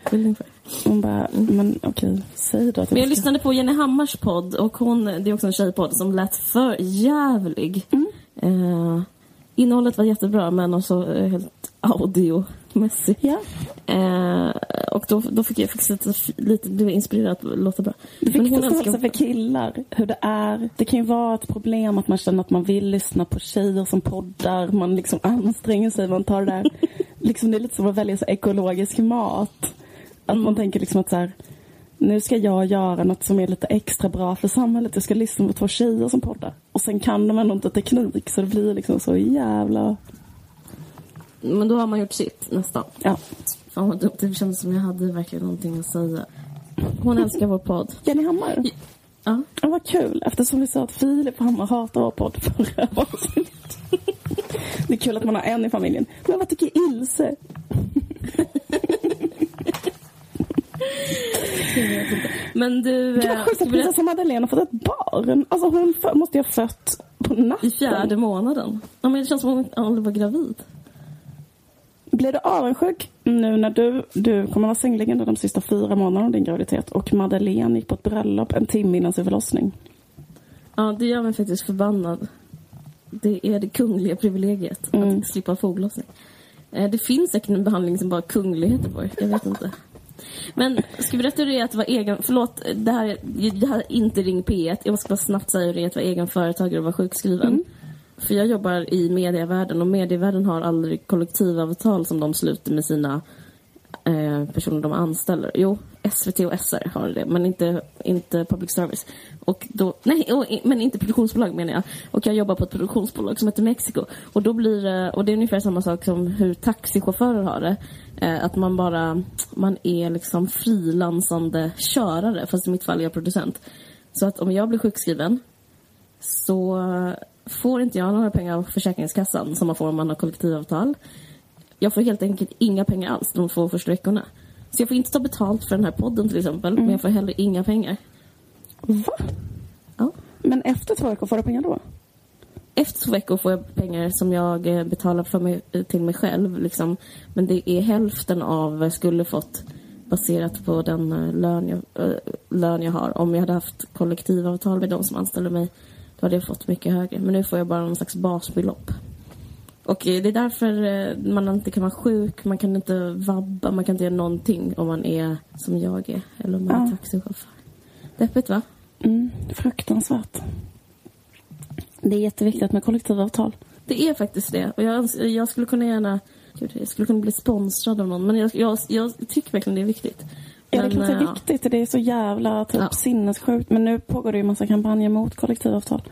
Hon bara, men okej, säg då att Men jag ska- lyssnade på Jenny Hammars podd och hon, det är också en tjejpodd som lät för jävlig. Mm. Eh, innehållet var jättebra men också eh, helt audiomässigt. Ja, Eh, och då, då fick jag fick lite, lite blev inspirerad att låta bra. älskar- också för killar, hur det är. Det kan ju vara ett problem att man känner att man vill lyssna på tjejer som poddar. Man liksom anstränger sig, man tar det där. liksom det är lite som att välja så ekologisk mat. Att Mm. man tänker liksom att så här, nu ska jag göra något som är lite extra bra för samhället. Jag ska lyssna på två tjejer som poddar. Och sen kan de ändå inte teknik så det blir liksom så jävla... Men då har man gjort sitt nästan. Ja. Fan vad dumt, det kändes som jag hade verkligen någonting att säga. Hon älskar vår podd. Jenny Hammar. Ja. Ja, vad kul, eftersom vi sa att Filip Hammar hatar vår podd förra avsnittet. Det är kul att man har en i familjen. Men vad tycker Ilse? Men du... Gud eh, vad sjukt att vi berätta- prinsessa Madeleine har fått ett barn. Alltså hon måste ju ha fött på natten. I fjärde månaden. Ja, men det känns som om hon aldrig var gravid. Blir du avundsjuk nu när du, du kommer vara sängliggande de sista fyra månaderna av din graviditet och Madeleine gick på ett bröllop en timme innan sin förlossning? Ja, det gör mig faktiskt förbannad. Det är det kungliga privilegiet Mm. att slippa foglossning. Eh, Det finns säkert en behandling som bara kunglig heter på det. Jag vet inte. Men ska vi berätta hur det är att vara egen... Förlåt, det här, är- det här är inte Ring P1. Jag måste bara snabbt säga hur det är att vara egen företagare och vara sjukskriven. För jag jobbar i medievärlden och medievärlden har aldrig kollektivavtal som de sluter med sina eh, personer de anställer. Jo, SVT och SR har det, men inte, inte public service. Och då, nej, och, men inte produktionsbolag menar jag. Och jag jobbar på ett produktionsbolag som heter Mexiko. Och då blir det, och det är ungefär samma sak som hur taxichaufförer har det. Eh, att man bara, man är liksom frilansande körare, fast i mitt fall är jag producent. Så att om jag blir sjukskriven så får inte jag några pengar av Försäkringskassan som man får om man har kollektivavtal. Jag får helt enkelt inga pengar alls de två första veckorna. Så jag får inte ta betalt för den här podden till exempel, men jag får heller inga pengar. Va? Ja. Men efter två veckor får du pengar då? Efter två veckor får jag pengar som jag eh, betalar för mig, till mig själv. Liksom. Men det är hälften av vad jag skulle fått baserat på den eh, lön jag, eh, lön jag har. Om jag hade haft kollektivavtal med de som anställer mig, då hade jag fått mycket högre. Men nu får jag bara någon slags basbelopp. Och eh, det är därför eh, man inte kan vara sjuk, man kan inte vabba, man kan inte göra någonting om man är som jag är. Eller om man är Ja. taxichaufför. Deppigt va? Mm, fruktansvärt. Det är jätteviktigt med kollektivavtal. Det är faktiskt det. Och jag, jag skulle kunna gärna... Gud, jag skulle kunna bli sponsrad av någon. Men jag, jag, jag tycker verkligen det är viktigt. Ja, det är klart det är eh, viktigt. Det är så jävla typ, Ja. sinnessjukt. Men nu pågår det ju massa kampanjer mot kollektivavtal.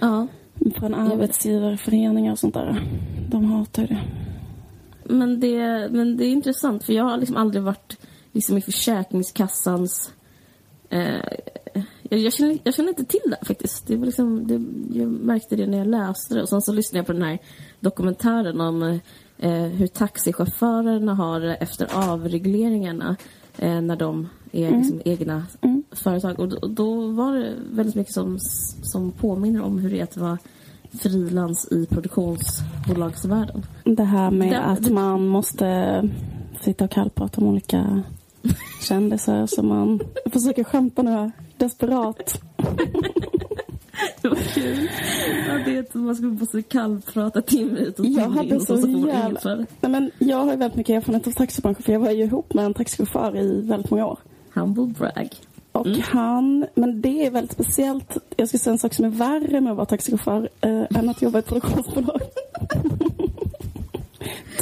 Ja. Från arbetsgivarföreningar och sånt där. De hatar ju det. Men det, men det är intressant för jag har liksom aldrig varit liksom i Försäkringskassans... Eh, jag, jag, känner, jag känner inte till det faktiskt. Det var liksom, det, jag märkte det när jag läste det. Och sen så lyssnade jag på den här dokumentären om eh, hur taxichaufförerna har efter avregleringarna eh, när de är liksom egna företag. Och då, då var det väldigt mycket som, som påminner om hur det är att vara frilans i produktionsbolagsvärlden. Det här med Det- att det- man måste sitta och kallprata om olika kändisar som man försöker skämta nu här. Desperat. Det var kul. Ja, det är att man skulle måste kallprata timme ut och Jag in hade och så får inget jävla... Nej, men jag har ju väldigt mycket erfarenhet av taxibranschen för jag var ju ihop med en taxichaufför i väldigt många år. Humble brag. Och han, men det är väldigt speciellt. Jag ska säga en sak som är värre med att vara taxichaufför eh, än att jobba i ett produktionsbolag.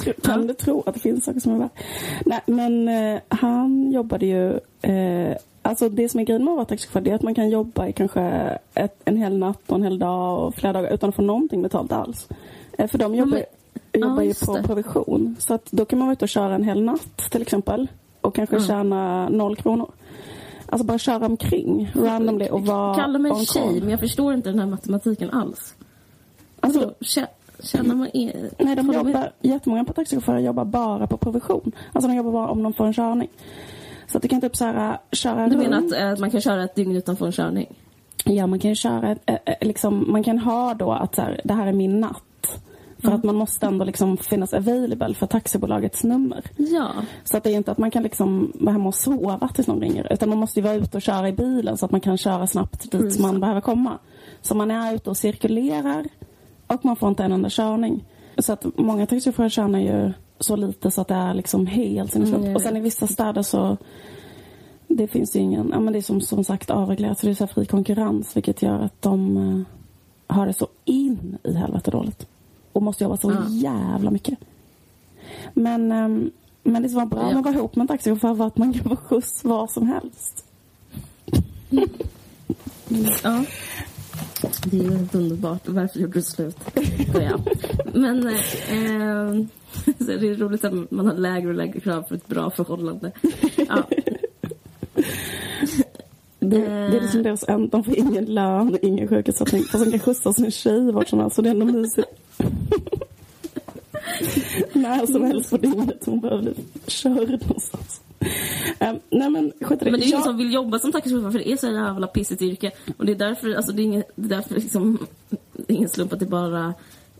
Kan du tro att det finns saker som är värre? Nej, men eh, han jobbade ju... Eh, alltså det som är grejen med att vara taxichaufför är att man kan jobba i kanske ett, en hel natt och en hel dag och flera dagar utan att få någonting betalt alls. Eh, för de jobbar... men- jobbar ju på provision. Så att då kan man vara ute och köra en hel natt till exempel. Och kanske Mm. tjäna noll kronor. Alltså bara köra omkring randomly och vara Kalla mig on tjej, men jag förstår inte den här matematiken alls. Alltså, Alltså, känner man... E- Nej, de Håller jobbar, jättemånga taxichaufförer jobbar bara på provision. Alltså de jobbar bara om de får en körning. Så att du kan typ så här, köra Du menar att eh, man kan köra ett dygn utan få en körning? Ja, man kan ju köra, ett- eh, eh, liksom, man kan ha då att så här, det här är min natt. För Mm. att man måste ändå liksom finnas available för taxibolagets nummer. Ja. Så att det är inte att man kan liksom vara hemma och sova tills någon ringer. Utan man måste ju vara ute och köra i bilen så att man kan köra snabbt dit Mm. man behöver komma. Så man är ute och cirkulerar och man får inte en enda körning. Så att många taxichaufförer tjänar ju så lite så att det är liksom helt sinnessjukt. Mm, och sen i vissa städer så det finns ju ingen, ja men det är som, som sagt avreglerat så det är så fri konkurrens vilket gör att de eh, har det så in i helvete dåligt. Och måste jobba så Ja. jävla mycket. Men, ehm, men det som var bra Ja. med att vara ihop med en taxichaufför var att man kan få skjuts var som helst. Ja. Det är ju helt underbart. Varför gjorde du slut? Ja. Men eh, så det är roligt att man har lägre och lägre krav för ett bra förhållande. Ja. Det, det är liksom deras en, de får ingen lön, ingen sjukersättning. Fast de kan skjutsa sin tjej vart som helst. Så det är ändå mysigt. När som helst på dygnet. Hon behöver bli körd någonstans. Um, nej men skit det. Men det är ingen Jag- som vill jobba som taxichaufför för det är så jävla pissigt yrke. Och det är därför, alltså det är, inget, det är därför liksom, det är ingen slump att det är bara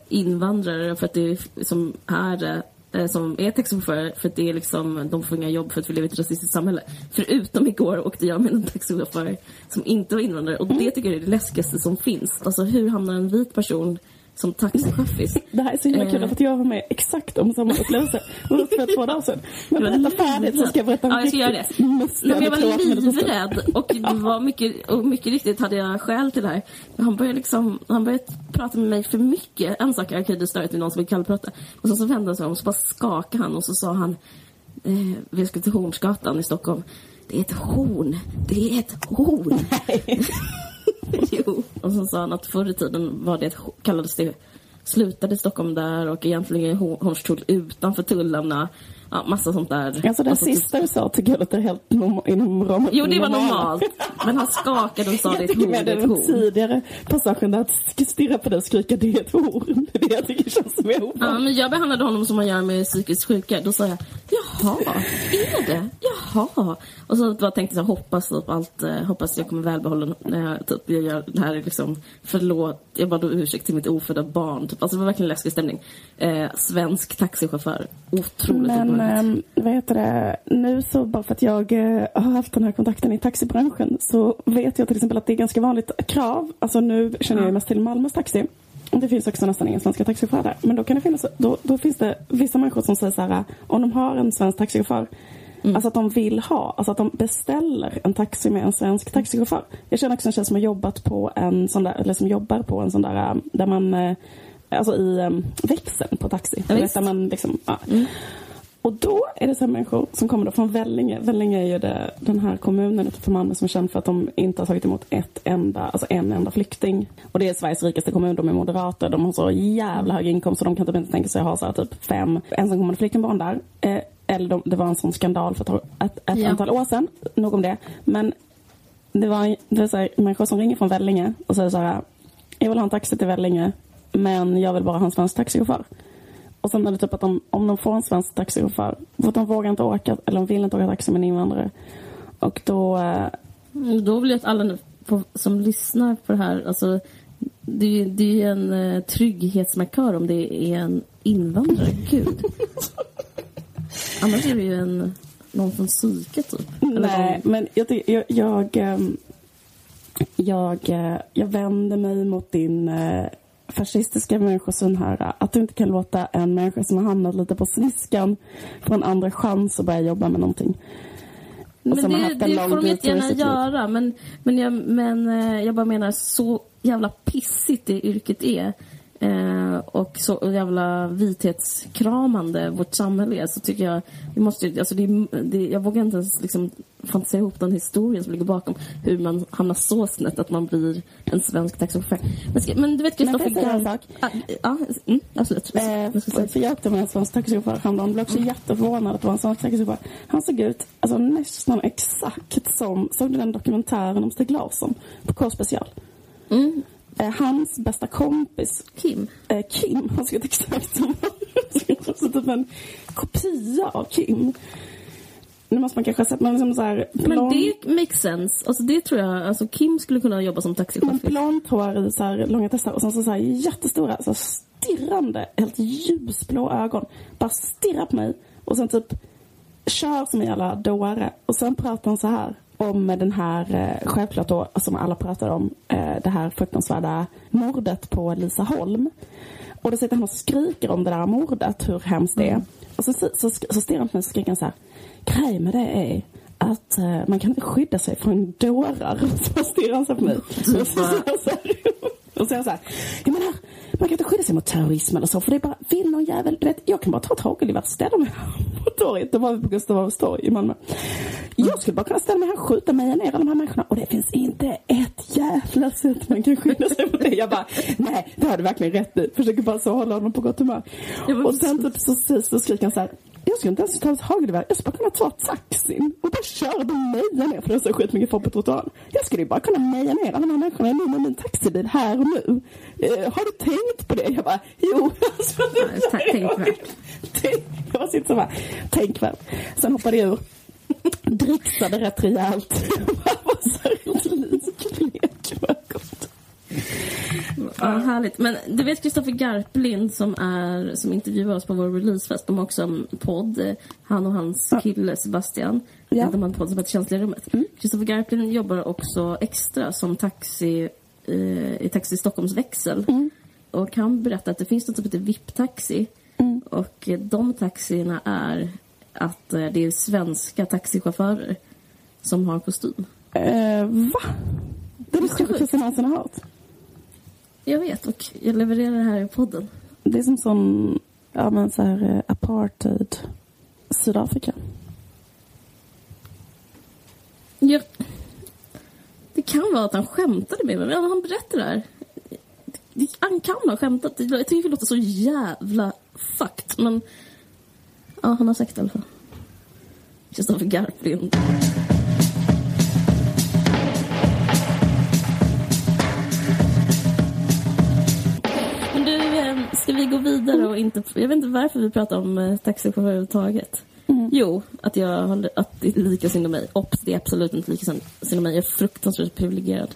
invandrare för att det är, som är det eh, som är taxichaufförer för att det är liksom, de får inga jobb för att vi lever i ett rasistiskt samhälle. Förutom igår åkte jag med en taxichaufför som inte var invandrare och det tycker jag är det läskigaste som finns. Alltså hur hamnar en vit person som taxichaffis? Det här är så himla kul Eh. att jag var med exakt om samma upplevelse för två dagar sedan. Men berätta färdigt så ska jag berätta om Ja, jag ska göra det. men jag var livrädd och, det var mycket, och mycket riktigt hade jag skäl till det här. Han började, liksom, han började prata med mig för mycket. En sak är okej, det stör inte någon som vill kallprata. Och sen så vände han sig om och så bara skakade han och så sa han eh, vi ska till Hornsgatan i Stockholm. Det är ett horn. Det är ett horn. jo. Och så sa han att förr i tiden var det ett, kallades det slutade Stockholm där och egentligen är Hornstull utanför tullarna. Ja, massa sånt där. Alltså det Alltså, sista du sa tycker jag låter helt norm- inom ramen Jo, det var normalt. Men han skakade och sa det är Jag ett tycker horn, med det är ett den tidigare passagen där att stirra på dig och skrika det är ett horn. Det är det jag tycker känns mer Ja, ovanligt. men jag behandlade honom som man gör med psykiskt sjuka. Då sa jag, jaha, är det? Jaha. Och så bara tänkte jag, hoppas typ allt, eh, hoppas jag kommer välbehållen när jag, typ, jag gör det här är liksom, förlåt, jag bad om ursäkt till mitt ofödda barn. Typ. Alltså det var verkligen läskig stämning. Eh, svensk taxichaufför. Otroligt Men obehagligt. ähm, vad heter det, nu så bara för att jag eh, har haft den här kontakten i taxibranschen så vet jag till exempel att det är ganska vanligt krav. Alltså nu känner jag mest till Malmös taxi. Och Det finns också nästan inga svenska taxichaufförer. Men då kan det finnas, då, då finns det vissa människor som säger så här, om de har en svensk taxichaufför Alltså att de vill ha, alltså att de beställer en taxi med en svensk taxichaufför. Jag känner också en tjej som har jobbat på en sån där, eller som jobbar på en sån där, äh, där man, alltså i äh, växeln på taxi. Ja, där man liksom, ja. Och då är det så här människor som kommer då från Vellinge. Vellinge är ju det, den här kommunen utanför Malmö som är känd för att de inte har tagit emot ett enda, alltså en enda flykting. Och det är Sveriges rikaste kommun, de är moderater, de har så jävla hög inkomst så de kan typ inte tänka sig att ha så här typ fem ensamkommande flyktingbarn där. Eh, eller de, det var en sån skandal för ett, ett, ett Ja. antal år sedan, nog om det. Men det var, det var så här, människor som ringer från Vellinge och säger så här, jag vill ha en taxi till Vellinge men jag vill bara ha en svensk taxichaufför. Och sen är det typ att de, om de får en svensk taxichaufför, för att de vågar inte åka, eller de vill inte åka taxi med en invandrare. Och då, eh, Då vill jag att alla på, som lyssnar på det här, alltså det är ju det är ju en eh, trygghetsmarkör om det är en invandrare. Gud. Annars är det ju en, någon från psyke typ. Nej, någon- men jag, jag, jag, ehm, jag, eh, jag vänder mig mot din eh, fascistiska människosyn här. Att du inte kan låta en människa som har hamnat lite på sniskan få en andra chans att börja jobba med någonting. Men det, det får de jättegärna göra. Men, men, jag, men eh, jag bara menar så jävla pissigt det yrket är. Eh, och så jävla vithetskramande vårt samhälle är. Så tycker jag, vi måste, alltså det, det, jag vågar inte ens liksom fantisera ihop den historien som ligger bakom hur man hamnar så snett att man blir en svensk taxichaufför. Men, men du vet Kristoffer jag Garp... sak? Ah, Ja, mm, absolut. Eh, Jag för jag åkte med en svensk taxichaufför häromdagen. Blev också jätteförvånad att det var en svensk taxichaufför. Han såg ut alltså, nästan exakt som, såg du den dokumentären om Stig Larsson på K-special? Mm. Eh, hans bästa kompis Kim. eh, Kim, han såg ut exakt som alltså, typ en kopia av Kim. Nu måste man kanske sett, men liksom så här Men blond, det makes sense. Alltså det tror jag, alltså Kim skulle kunna jobba som men taxichaufför. blont hår i så här långa testar och sen så, så här jättestora, så här stirrande, helt ljusblå ögon. Bara stirrar på mig och sen typ kör som en jävla dåre. Och sen pratar han så här om den här, eh, självklart då, som alla pratar om, eh, det här fruktansvärda mordet på Lisa Holm. Och då sitter han och skriker om det där mordet, hur hemskt det är. Och så, så, så, så stirrar han på mig och skriker så här. Grejen med det är att eh, man kan inte skydda sig från dårar. Så stirrar han så på mig. Och så säger han så här. Och så säger han så här. Man kan inte skydda sig mot terrorism eller så. För det är bara, vill någon jävel, du vet, jag kan bara ta ett hagelgevär och ställa mig på torget. Det var på Gustav Adolfs torg i Malmö. Jag skulle bara kunna ställa mig här och skjuta mig ner alla de här människorna. Och det finns inte ett jävla sätt man kan skydda sig mot det. Jag bara, nej, det har du verkligen rätt i. Försöker bara så hålla honom på gott humör. Och sen typ så, så, så skriker han så här. Jag skulle inte ens ta ett hagelgevär. Jag skulle bara kunna ta taxin och bara köra och meja ner. För det är så skitmycket folk på trottoaren. Jag skulle ju bara kunna meja ner alla de här människorna nu med min taxibil här och nu. Eh, har du tänkt på det? Jag bara, jo. Alltså, Ja. Tänk- Jag bara sitter så bara, tänkvärt. Sen hoppade jag ur. Dricksade rätt rejält. Jag var så här. Vad gott. Ja, härligt. Men du vet Kristoffer Garplind som, är, som intervjuar oss på vår releasefest. De har också en podd. Han och hans kille Sebastian. Ja. De har en podd som heter Känsliga rummet. Kristoffer Garplind jobbar också extra som taxi eh, i Taxi Stockholms växel. Och han berättar att det finns något som heter VIP-taxi. Och eh, de taxierna är att eh, det är svenska taxichaufförer som har kostym. Eh, va? Det sjukaste jag någonsin har hört. Jag vet och jag levererar det här i podden. Det är som sån, ja men så här eh, apartheid Sydafrika. Ja, det kan vara att han skämtade med mig, men han berättar det här. Han kan ha skämtat. Jag tycker det låter så jävla fucked, men... Ja, han har sagt det i alla fall. Kristoffer Garplind. Vidare och inte... Jag vet inte varför vi pratar om eh, taxichaufförer överhuvudtaget. Jo, att jag har, att det är lika synd om mig. Ops, det är absolut inte lika synd om mig. Jag är fruktansvärt privilegierad.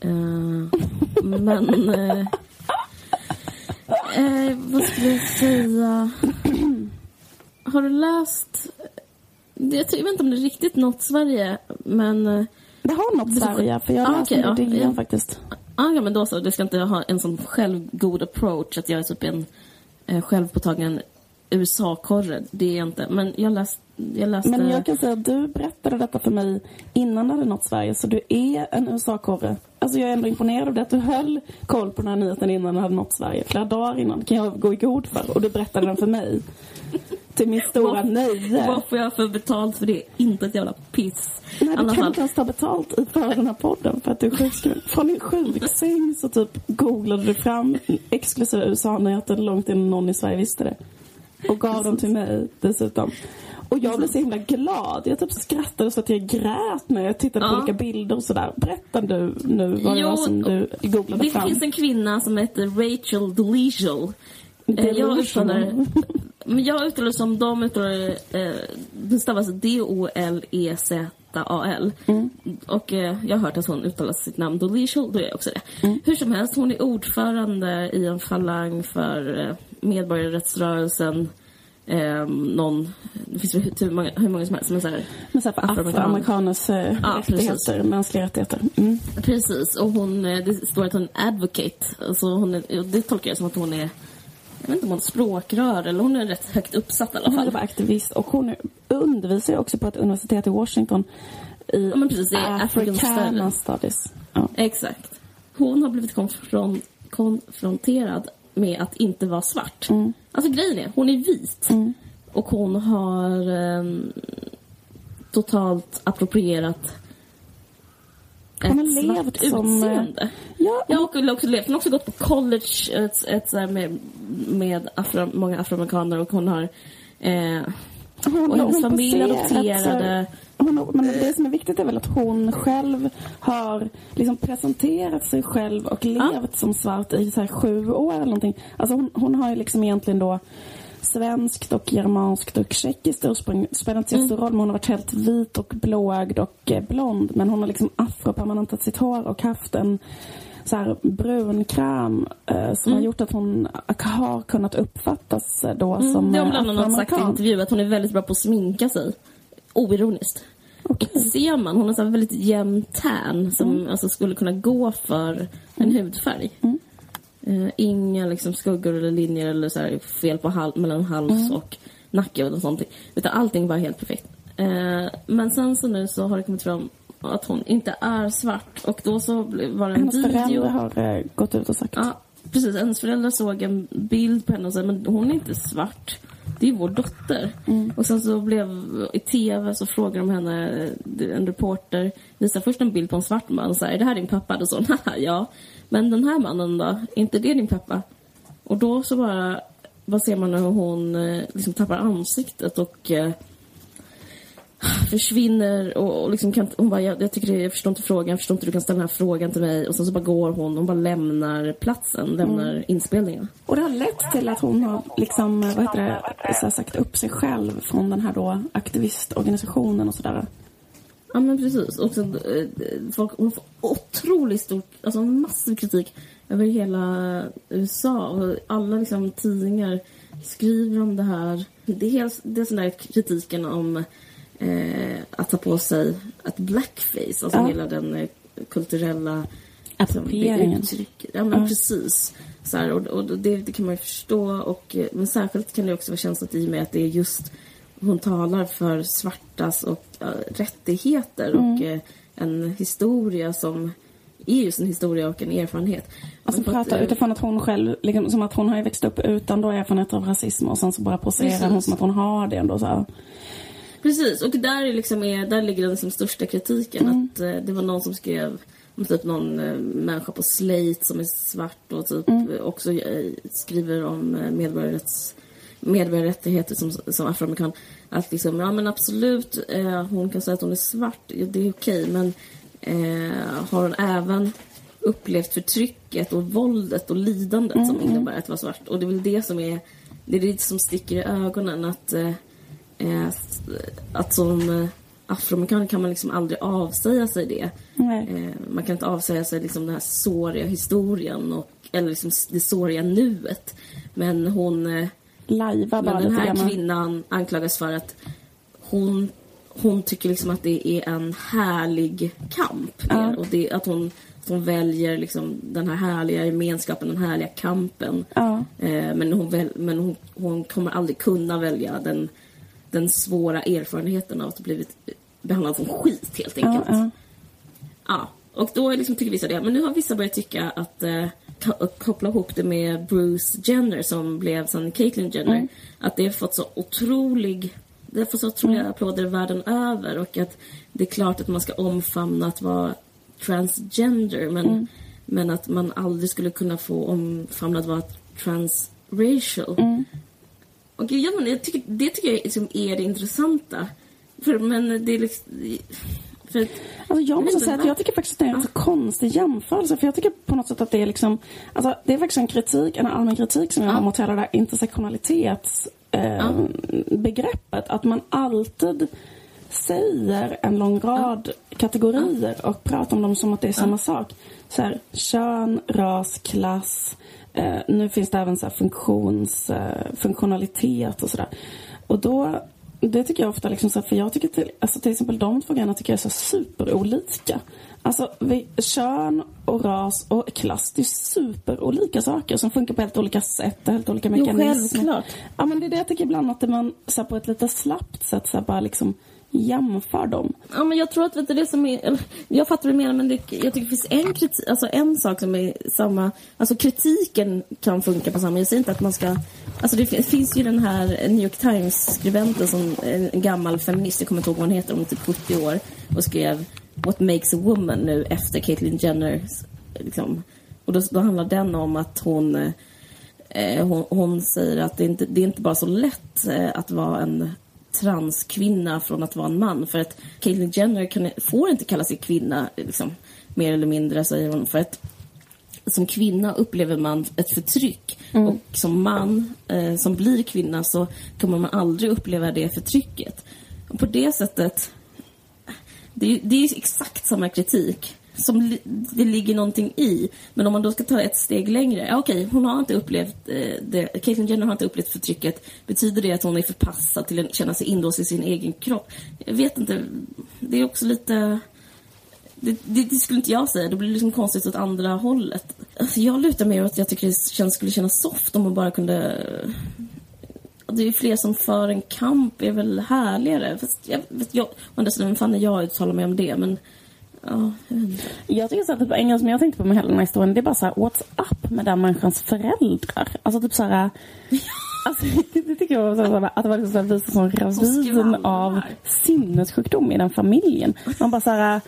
Eh, men... eh, eh, vad skulle jag säga? Har du läst... Jag tror- jag vet inte om det är riktigt nått Sverige, men... Det har något Det- Sverige, för jag Ah, läste okej, det Ja. faktiskt. Ah, ja, men då så. Du ska inte ha en sån självgod approach att jag är typ en eh, självpåtagen USA-korre. Det är jag inte. Men jag, läst, jag läste... Men jag kan säga att du berättade detta för mig innan det hade nått Sverige, så du är en USA-korre. Alltså jag är ändå imponerad av det att du höll koll på den här nyheten innan den hade nått Sverige. Flera dagar innan kan jag gå i god för. Och du berättade den för mig. Till min stora nöje. Vad får jag för betalt för det? Inte ett jävla piss. Nej, du alla kan inte ens ta betalt i- för den här podden för att du är sjukskriven. Från din sjuksäng så typ googlade du fram exklusiva USA-nyheter långt innan någon i Sverige visste det. Och gav dem till mig dessutom. Och jag blev så himla glad. Jag typ skrattade så att jag grät när jag tittade på Ja. olika bilder och sådär. Berätta du nu vad det Jo, var som du googlade Det fram. finns en kvinna som heter Rachel Delisle. Eh, Jag uttalar men jag uttalar som de uttalar eh, det stavas D-O-L-E-Z-A-L. Mm. Och eh, jag har hört att hon uttalar sitt namn Delisle, då gör jag också det. Mm. Hur som helst, hon är ordförande i en falang för eh, medborgarrättsrörelsen. Eh, någon, det finns hur många, hur många som helst, men så här, Men så här afroamerikaners eh, Ja, rättigheter, precis. mänskliga rättigheter. Mm. Precis, och hon, eh, det står att hon är advocate. Alltså hon är, det tolkar jag som att hon är, jag vet inte om hon är språkrör eller hon är rätt högt uppsatt i alla Hon fall. bara aktivist och hon undervisar ju också på ett universitet i Washington i Ja, men precis, African Africana studies. Ja. Exakt. Hon har blivit konfron, konfronterad med att inte vara svart. Mm. Alltså grejen är, hon är vit. Och hon har ehm, totalt approprierat Har ett svart levt som, eh, utseende. Ja, Jag har också, levt. Hon har också gått på college ett, ett, här med, med afro, många afroamerikaner och hon har eh, hon, och hennes familj adopterade. Hon, men det som är viktigt är väl att hon själv har liksom presenterat sig själv och levt som svart i så här sju år eller någonting. Alltså hon, hon har ju liksom egentligen då svenskt och germanskt och tjeckiskt ursprung. Spelar inte så Mm. stor roll, men hon har varit helt vit och blåögd och eh, blond. Men hon har liksom afropermanentat sitt hår och haft en så här brun kräm eh, som Mm. har gjort att hon har kunnat uppfattas eh, då som Mm, det har eh, bland annat sagt i afroamerikan. intervju att hon är väldigt bra på att sminka sig. Oironiskt. Det ser man. Hon har så väldigt jämn tan som Mm. alltså skulle kunna gå för en hudfärg. Eh, inga liksom skuggor eller linjer eller så här fel på hal- mellan hals Mm. och nacke och sånt. Utan allting var helt perfekt. Eh, men sen så nu så har det kommit fram att hon inte är svart och då så var det en Hennes video. föräldrar har eh, gått ut och sagt. Ja, precis. Hennes föräldrar såg en bild på henne och sa men hon är inte svart. Det är vår dotter. Och sen så blev i tv så frågade de henne, en reporter visar först en bild på en svart man och säger är det här din pappa? Då sa hon "Haha, ja. Men den här mannen då? Är inte det din pappa? Och då så bara, vad ser man hur hon eh, liksom tappar ansiktet och eh, försvinner och, och liksom kan, hon bara, jag, jag tycker jag förstår inte frågan, jag förstår inte hur du kan ställa den här frågan till mig och sen så bara går hon, hon bara lämnar platsen, lämnar inspelningen. Och det har lett till att hon har liksom, vad heter det, så här sagt upp sig själv från den här då aktivistorganisationen och sådär. Ja men precis. Och så, eh, folk, hon får otroligt stort, alltså massiv kritik över hela USA och alla liksom tidningar skriver om det här. Det är, det är sån där kritiken om eh, att ta på sig ett blackface, alltså Ja. hela den eh, kulturella Approprieringen. liksom. Ja men precis. Så här, och och det, det kan man ju förstå. Och, eh, men särskilt kan det också vara känsligt i och med att det är just hon talar för svartas och äh, rättigheter och eh, en historia som är just en historia och en erfarenhet. Alltså Men på att, prata eh, utifrån att hon själv, liksom, som att hon har ju växt upp utan då erfarenhet av rasism och sen så bara poserar hon som att hon har det ändå så här. Precis, och där, är liksom är, där ligger den liksom största kritiken. Att eh, Det var någon som skrev om typ någon eh, människa på Slate som är svart och typ eh, också eh, skriver om eh, medborgarrätts, medborgarrättigheter som, som afroamerikan. Att liksom, ja men absolut, eh, hon kan säga att hon är svart, det är okej, men eh, har hon även upplevt förtrycket och våldet och lidandet som innebär att vara svart? Och det är väl det som är, det är det som sticker i ögonen att eh, eh, att som eh, afroamerikan kan man liksom aldrig avsäga sig det. Eh, man kan inte avsäga sig liksom den här såriga historien och, eller liksom det såriga nuet. Men hon, eh, Lajva bara men den här kvinnan anklagas för att hon, hon tycker liksom att det är en härlig kamp. Ja. Och det, att hon, att hon väljer liksom den här härliga gemenskapen, den härliga kampen. Ja. Eh, men hon, väl, men hon, hon kommer aldrig kunna välja den, den svåra erfarenheten av att ha blivit behandlad som skit helt enkelt. ja. Och då liksom tycker vissa det. Men nu har vissa börjat tycka att eh, koppla ihop det med Bruce Jenner som blev sen Caitlyn Jenner. Mm. Att det har fått så otrolig det har fått så otroliga Mm. applåder världen över och att det är klart att man ska omfamna att vara transgender men, Mm. men att man aldrig skulle kunna få omfamna att vara transracial. Mm. Och jag, jag tycker, det tycker jag liksom är det intressanta. För, men det är liksom... För Alltså jag måste säga att jag tycker faktiskt att det är en så konstig jämförelse. För jag tycker på något sätt att det är liksom, alltså det är faktiskt en kritik, en allmän kritik som jag har mot hela det här intersektionalitets eh. Att man alltid säger en lång rad kategorier och pratar om dem som att det är samma sak. Så här, kön, ras, klass. Eh, nu finns det även så funktions, eh, funktionalitet och sådär. Och då det tycker jag ofta, liksom för jag tycker till, alltså till exempel de två grejerna tycker jag är så superolika. Alltså vi, kön och ras och klass, det är superolika saker som funkar på helt olika sätt och helt olika Jo, mekanismer. självklart. Ja men det är det jag tycker ibland att man så här, på ett lite slappt sätt så här, bara liksom jämför dem. Ja, men jag tror att vet du, det som är... Eller, jag fattar vad du menar, men det, jag tycker det finns en kritik, alltså en sak som är samma... Alltså kritiken kan funka på samma... Jag säger inte att man ska Alltså det fin- finns ju den här New York Times-skribenten som en gammal feminist, jag kommer inte ihåg vad hon heter, hon är typ 70 år och skrev What makes a woman nu efter Caitlyn Jenner. Liksom. Och då, då handlar den om att hon, eh, hon, hon säger att det inte det är inte bara så lätt eh, att vara en transkvinna från att vara en man. För att Caitlyn Jenner kan, får inte kalla sig kvinna, liksom, mer eller mindre, säger hon. För att som kvinna upplever man ett förtryck. Och som man eh, som blir kvinna så kommer man aldrig uppleva det förtrycket. Och på det sättet, det är, det är exakt samma kritik som det ligger någonting i. Men om man då ska ta ett steg längre. Ja, okej, hon har inte upplevt eh, det. Caitlyn Jenner har inte upplevt förtrycket. Betyder det att hon är förpassad till att känna sig inlåst i sin egen kropp? Jag vet inte. Det är också lite... Det, det, det skulle inte jag säga. Det blir liksom konstigt åt andra hållet. Alltså, jag lutar mer åt att jag tycker det känns, skulle kännas soft om man bara kunde... Det är fler som för en kamp är väl härligare. Fast jag, vet, jag, å andra sidan, vem fan är jag att uttala mig om det? Men... Ja, jag vet inte. Jag tycker så att typ, en grej som jag tänkte på med hela den här historien, det är bara så här, what's up med den människans föräldrar? Alltså typ så här... Alltså, det tycker jag var så här, att det var liksom så här, visar som ravin av sinnessjukdom i den familjen. Man bara så här...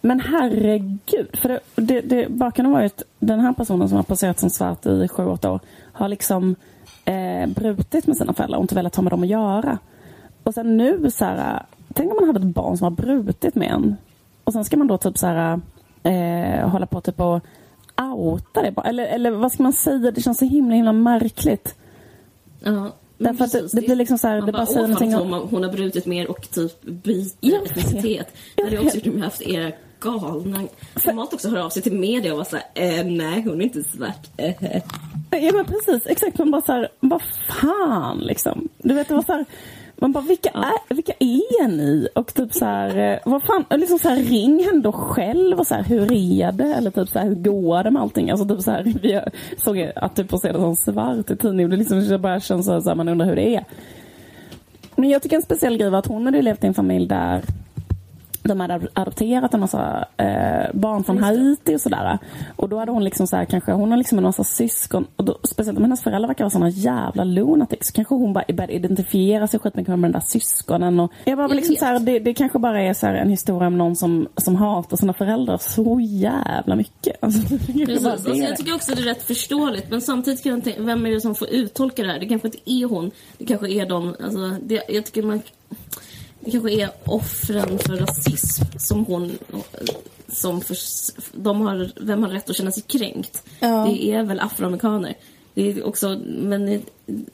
Men herregud. För det, det, det, bakgrunden var ju att den här personen som har passerat som svart i sju, åtta år har liksom eh, brutit med sina föräldrar och inte velat ha med dem att göra. Och sen nu så här, tänk om man hade ett barn som har brutit med en. Och sen ska man då typ så här eh, hålla på typ och outa det. Eller, eller vad ska man säga? Det känns så himla himla märkligt. Ja, Därför att det, precis, det blir liksom så här, Man det bara, bara säger någonting om... hon, hon har brutit mer och typ byter Jag vet. etnicitet. Det hade Jag också gjort att haft era galna... Format också hör av sig till media och vara såhär, eh, nej hon är inte svart. Ja men precis, exakt. Man bara så här, vad fan liksom. Du vet det var så här, man bara vilka, är, vilka är ni? Och typ så här, eh, vad fan, liksom så här, ring henne då själv och så här, hur är det? Eller typ så här, hur går det med allting? Alltså typ så här, vi såg att du det som svart i tidningen. Det liksom det bara känns så här, man undrar hur det är. Men jag tycker en speciell grej var att hon hade levt i en familj där de hade adopterat en massa eh, barn från Haiti och sådär. Och då hade hon liksom så här, kanske, hon har liksom en massa syskon. Och då, speciellt om hennes föräldrar verkar vara såna jävla lunatics. Så kanske hon bara började identifiera sig skitmycket med de där syskonen. Och jag bara liksom så här, det, det kanske bara är så en historia om någon som, som hatar sina föräldrar så jävla mycket. Alltså, Precis. Alltså, jag tycker också det är rätt förståeligt. Men samtidigt kan jag tänka, vem är det som får uttolka det här? Det kanske inte är hon. Det kanske är de, alltså, det, jag tycker man... Det kanske är offren för rasism som hon... Som för, de har, vem har rätt att känna sig kränkt? Ja. Det är väl afroamerikaner. Det är också, men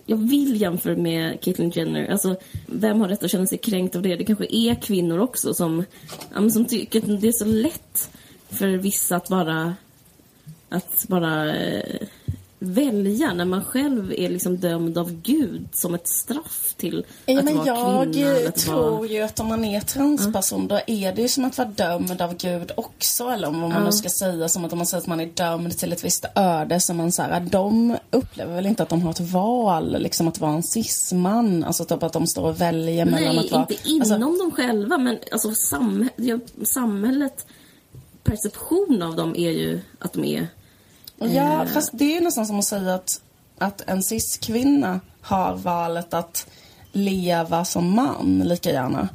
jag vill jämföra med Caitlyn Jenner. Alltså, vem har rätt att känna sig kränkt av det? Det kanske är kvinnor också som, som tycker att det är så lätt för vissa att bara att bara eh, välja när man själv är liksom dömd av Gud som ett straff till Ja, att men vara jag kvinna. att tror vara... ju att om man är transperson då är det ju som att vara dömd av Gud också. Eller om vad man nu ska säga, som att om man säger att man är dömd till ett visst öde. Så man så här, de upplever väl inte att de har ett val, liksom att vara en cisman. Alltså typ att de står och väljer mellan Nej, att vara... inte inom alltså, dem själva, men alltså ja, samhället perception av dem är ju att de är... Ja, Eh. fast det är nästan som att säga att, att en cis-kvinna har valet att leva som man lika gärna.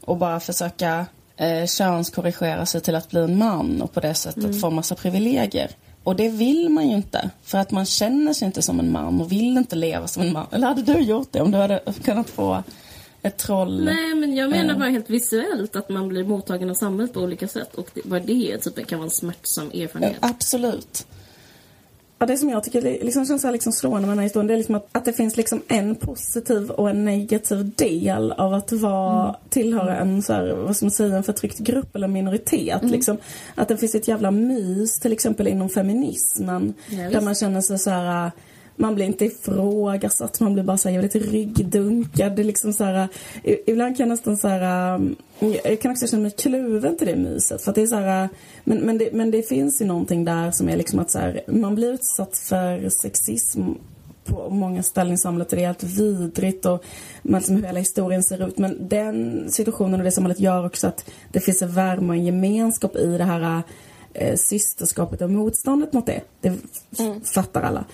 Och bara försöka eh, könskorrigera sig till att bli en man och på det sättet Mm. få massa privilegier. Och det vill man ju inte. För att man känner sig inte som en man och vill inte leva som en man. Eller hade du gjort det om du hade kunnat få ett troll? Nej, men jag menar Eh. bara helt visuellt att man blir mottagen av samhället på olika sätt. Och vad det är, typ, kan vara en smärtsam erfarenhet. Absolut. Ja, det som jag tycker liksom känns så här liksom slående med den här historien det är liksom att, att det finns liksom en positiv och en negativ del av att vara, tillhöra en så här, vad ska man säga, en förtryckt grupp eller minoritet. Liksom. Att det finns ett jävla mys till exempel inom feminismen. Ja, där man känner sig så här man blir inte ifrågasatt, man blir bara så här jävligt ryggdunkad. Det är liksom så här, ibland kan jag nästan så här, um, jag kan också känna mig kluven till det myset. För det är så här, men, men, det, men det finns ju någonting där som är liksom att så här, man blir utsatt för sexism på många ställen i samhället och det är helt vidrigt och man liksom hur hela historien ser ut. Men den situationen och det samhället gör också att det finns en värme och en gemenskap i det här eh, systerskapet och motståndet mot det. Det f- fattar alla.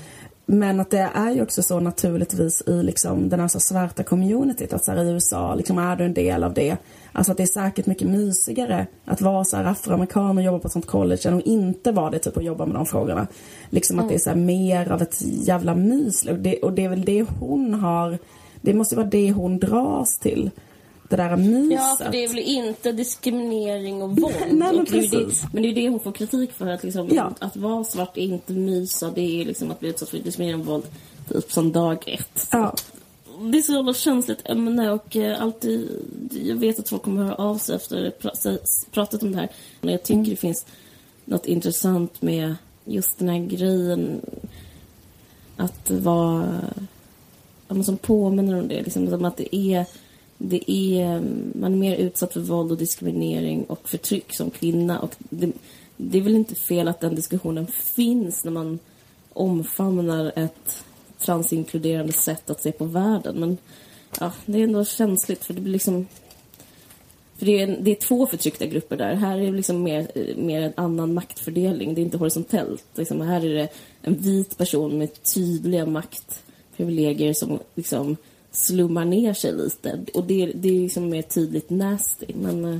Men att det är ju också så naturligtvis i liksom den här så svarta communityt att så i USA liksom är du en del av det. Alltså att det är säkert mycket mysigare att vara så här afroamerikan och jobba på ett sånt college än att inte vara det typ och jobba med de frågorna. Liksom att det är så mer av ett jävla mys. Och det, och det är väl det hon har, det måste vara det hon dras till. Det där myset. Ja, för det är väl inte diskriminering och våld. Nej, men och det det, men det är det hon får kritik för. Att, liksom, Ja. att vara svart är inte mysa. Det är liksom att bli utsatt för diskriminering och våld typ som dag ett. Ja. Det är så jävla känsligt ämne och eh, alltid, jag vet att folk kommer höra av sig efter att se- pratat om det här. Men jag tycker Mm. det finns något intressant med just den här grejen att vara, ja, som påminner om det. Liksom, som att det är, det är, eh, man är mer utsatt för våld och diskriminering och förtryck som kvinna. Och det, det är väl inte fel att den diskussionen finns när man omfamnar ett transinkluderande sätt att se på världen. Men ja, det är ändå känsligt för det blir liksom... För det är, en, det är två förtryckta grupper där. Här är det liksom mer, mer en annan maktfördelning. Det är inte horisontellt. Liksom, här är det en vit person med tydliga maktprivilegier som liksom slummar ner sig lite. Och det, det är liksom mer tydligt nasty. Men eh,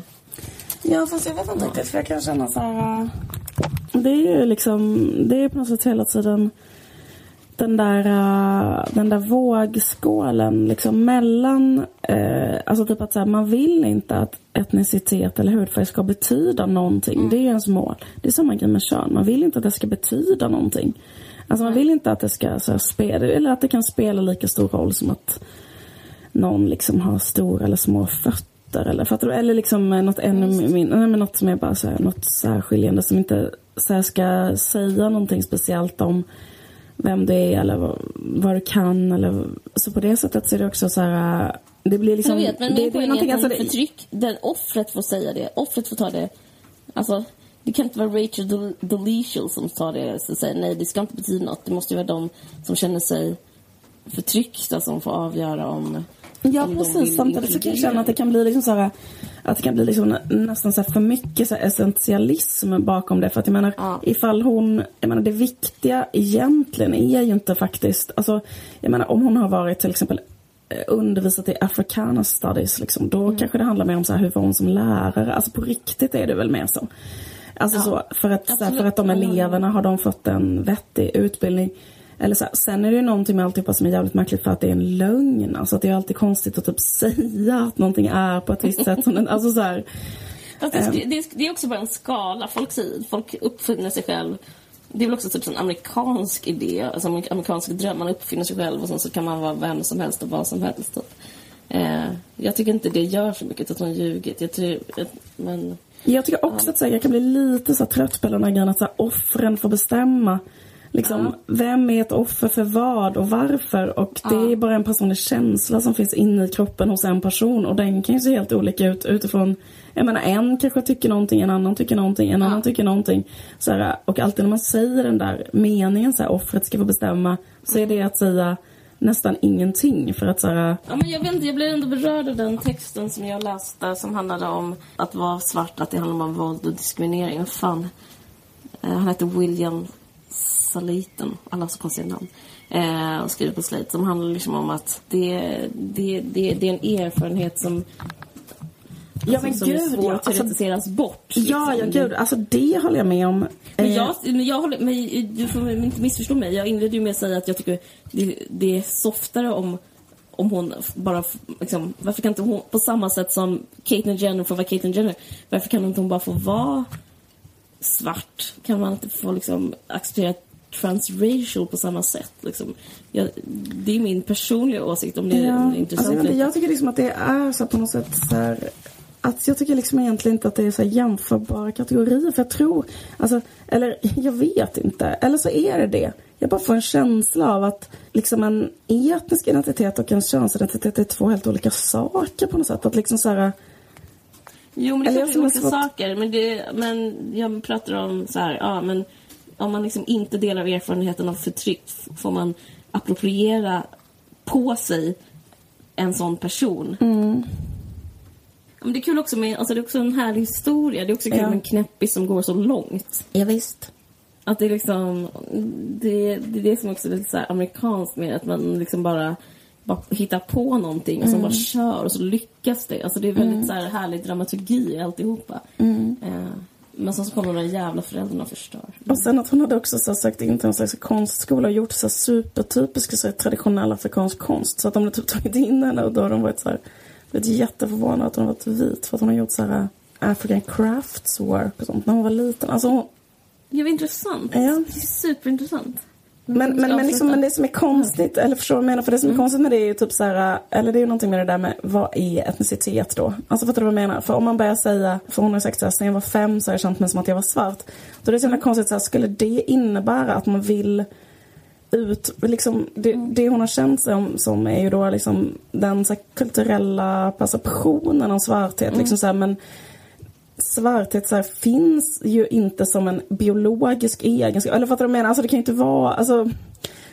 Ja, fast jag vet inte riktigt. För jag kan känna så här... äh, Det är ju liksom... Det är på något sätt hela tiden den där, äh, den där vågskålen liksom mellan... Eh, alltså typ att så här, man vill inte att etnicitet eller hudfärg ska betyda någonting. Det är ens mål. Det är samma grej med kön. Man vill inte att det ska betyda någonting. Alltså man vill inte att det ska så spela... Eller att det kan spela lika stor roll som att någon liksom har stora eller små fötter eller fattar du? Eller liksom eh, något ännu mindre, men något som är bara så här, något särskiljande som inte så ska säga någonting speciellt om vem du är eller vad, vad du kan eller så på det sättet så är det också så här eh, det blir liksom jag vet, men det, min det är poäng är att alltså det, förtryck, den offret får säga det. Offret får ta det. Alltså, det kan inte vara Rachel Del- Delicial som tar det och säger nej, det ska inte betyda något. Det måste ju vara de som känner sig förtryckta som får avgöra om Ja om precis, samtidigt så kan jag känna att det kan bli liksom så här, att det kan bli liksom nä- nästan så för mycket så essentialism bakom det. För att jag menar, Ja. ifall hon, jag menar det viktiga egentligen är ju inte faktiskt, alltså jag menar om hon har varit till exempel eh, undervisat i Africana studies liksom, då Mm. kanske det handlar mer om så här, hur var hon som lärare, alltså på riktigt är det väl mer så. Alltså Ja, så, för att, så här, för att de eleverna har de fått en vettig utbildning. Eller så här, sen är det ju någonting med alltihopa som är jävligt märkligt för att det är en lögn. Alltså att det är alltid konstigt att typ säga att någonting är på ett visst sätt. Som den, alltså så här, Fast det, är- det är också bara en skala. Folk, säger, folk uppfinner sig själv. Det är väl också typ en amerikansk idé, alltså en amerikansk dröm. Man uppfinner sig själv och sen så kan man vara vem som helst och vad som helst. Typ. Eh, jag tycker inte det gör så mycket att hon ljugit. Jag tror, men... Jag tycker också att så här, jag kan bli lite så här, trött på den här grejen att så här, offren får bestämma. Liksom, Vem är ett offer för vad och varför? Och det är bara en personlig känsla som finns inne i kroppen hos en person. Och den kan ju se helt olika ut utifrån jag menar en kanske tycker någonting, en annan tycker någonting, en annan tycker någonting. Så här, och alltid när man säger den där meningen så här, offret ska få bestämma. Så är det att säga nästan ingenting. För att så här, Ja, men jag, vet inte, jag blev ändå berörd av den texten som jag läste som handlade om att vara svart, att det handlar om våld och diskriminering. Vad fan? Eh, han heter William Saliten, alla så konstiga namn. Eh, och skriver på Slate som handlar liksom om att det, det, det, det är en erfarenhet som, ja men som är gud, svår ja, att alltså, teoretiseras bort. ja, ja liksom. gud, alltså det håller jag med om. Men Eh, jag, men jag håller, men du får inte missförstå mig. Jag inledde ju med att säga att jag tycker det, det är softare om, om hon bara... Liksom, varför kan inte hon, på samma sätt som Caitlyn Jenner får vara Caitlyn Jenner, varför kan inte hon bara få vara svart? Kan man inte få liksom acceptera transracial på samma sätt? Liksom? Jag, det är min personliga åsikt om det, om det är intressant. alltså, jag, inte. jag tycker liksom att det är så på något sätt så här, att jag tycker liksom egentligen inte att det är så jämförbara kategorier. För jag tror, alltså, eller jag vet inte. Eller så är det det. Jag bara får en känsla av att liksom en etnisk identitet och en könsidentitet är två helt olika saker på något sätt. Att liksom så här, Jo, men det är olika svårt- saker. Men, det, men jag pratar om så här, ja men om man liksom inte delar erfarenheten av förtryck får man appropriera på sig en sån person. Mm. Men det är kul också med, alltså det är också en härlig historia. Det är också kul Ja. med en knäppis som går så långt. ja, visst. Att det är liksom, det, det är det som också är lite så här amerikanskt med att man liksom bara, bara hittar på någonting och så bara kör och så lyckas det. Alltså det är väldigt så här härlig dramaturgi i alltihopa. Eh, men sen så kommer de där jävla föräldrarna och förstör. Och sen att hon hade också så sökt in till någon slags konstskola och gjort så supertypisk så traditionell afrikansk konst. Så att de hade typ tagit in henne och då har de varit så här, blivit jätteförvånade att hon har varit vit för att hon har gjort så här African crafts work och sånt när hon var liten. Alltså hon, Det var intressant. Ja. Superintressant. Men, men, men, liksom, men det som är konstigt, eller förstår du vad jag menar? För det som är konstigt med det är ju typ så här, eller det är ju någonting med det där med vad är etnicitet då? Alltså fattar du vad jag menar? För om man börjar säga, för hon har sagt så här, sen jag var fem så har jag känt mig som att jag var svart. Då är det så himla konstigt så här, skulle det innebära att man vill ut, liksom, det, det hon har känt som, som är ju då liksom den så här, kulturella perceptionen av svarthet. Liksom så här, men svarthet så här, finns ju inte som en biologisk egenskap. Eller fattar du vad jag menar? Alltså det kan ju inte vara, alltså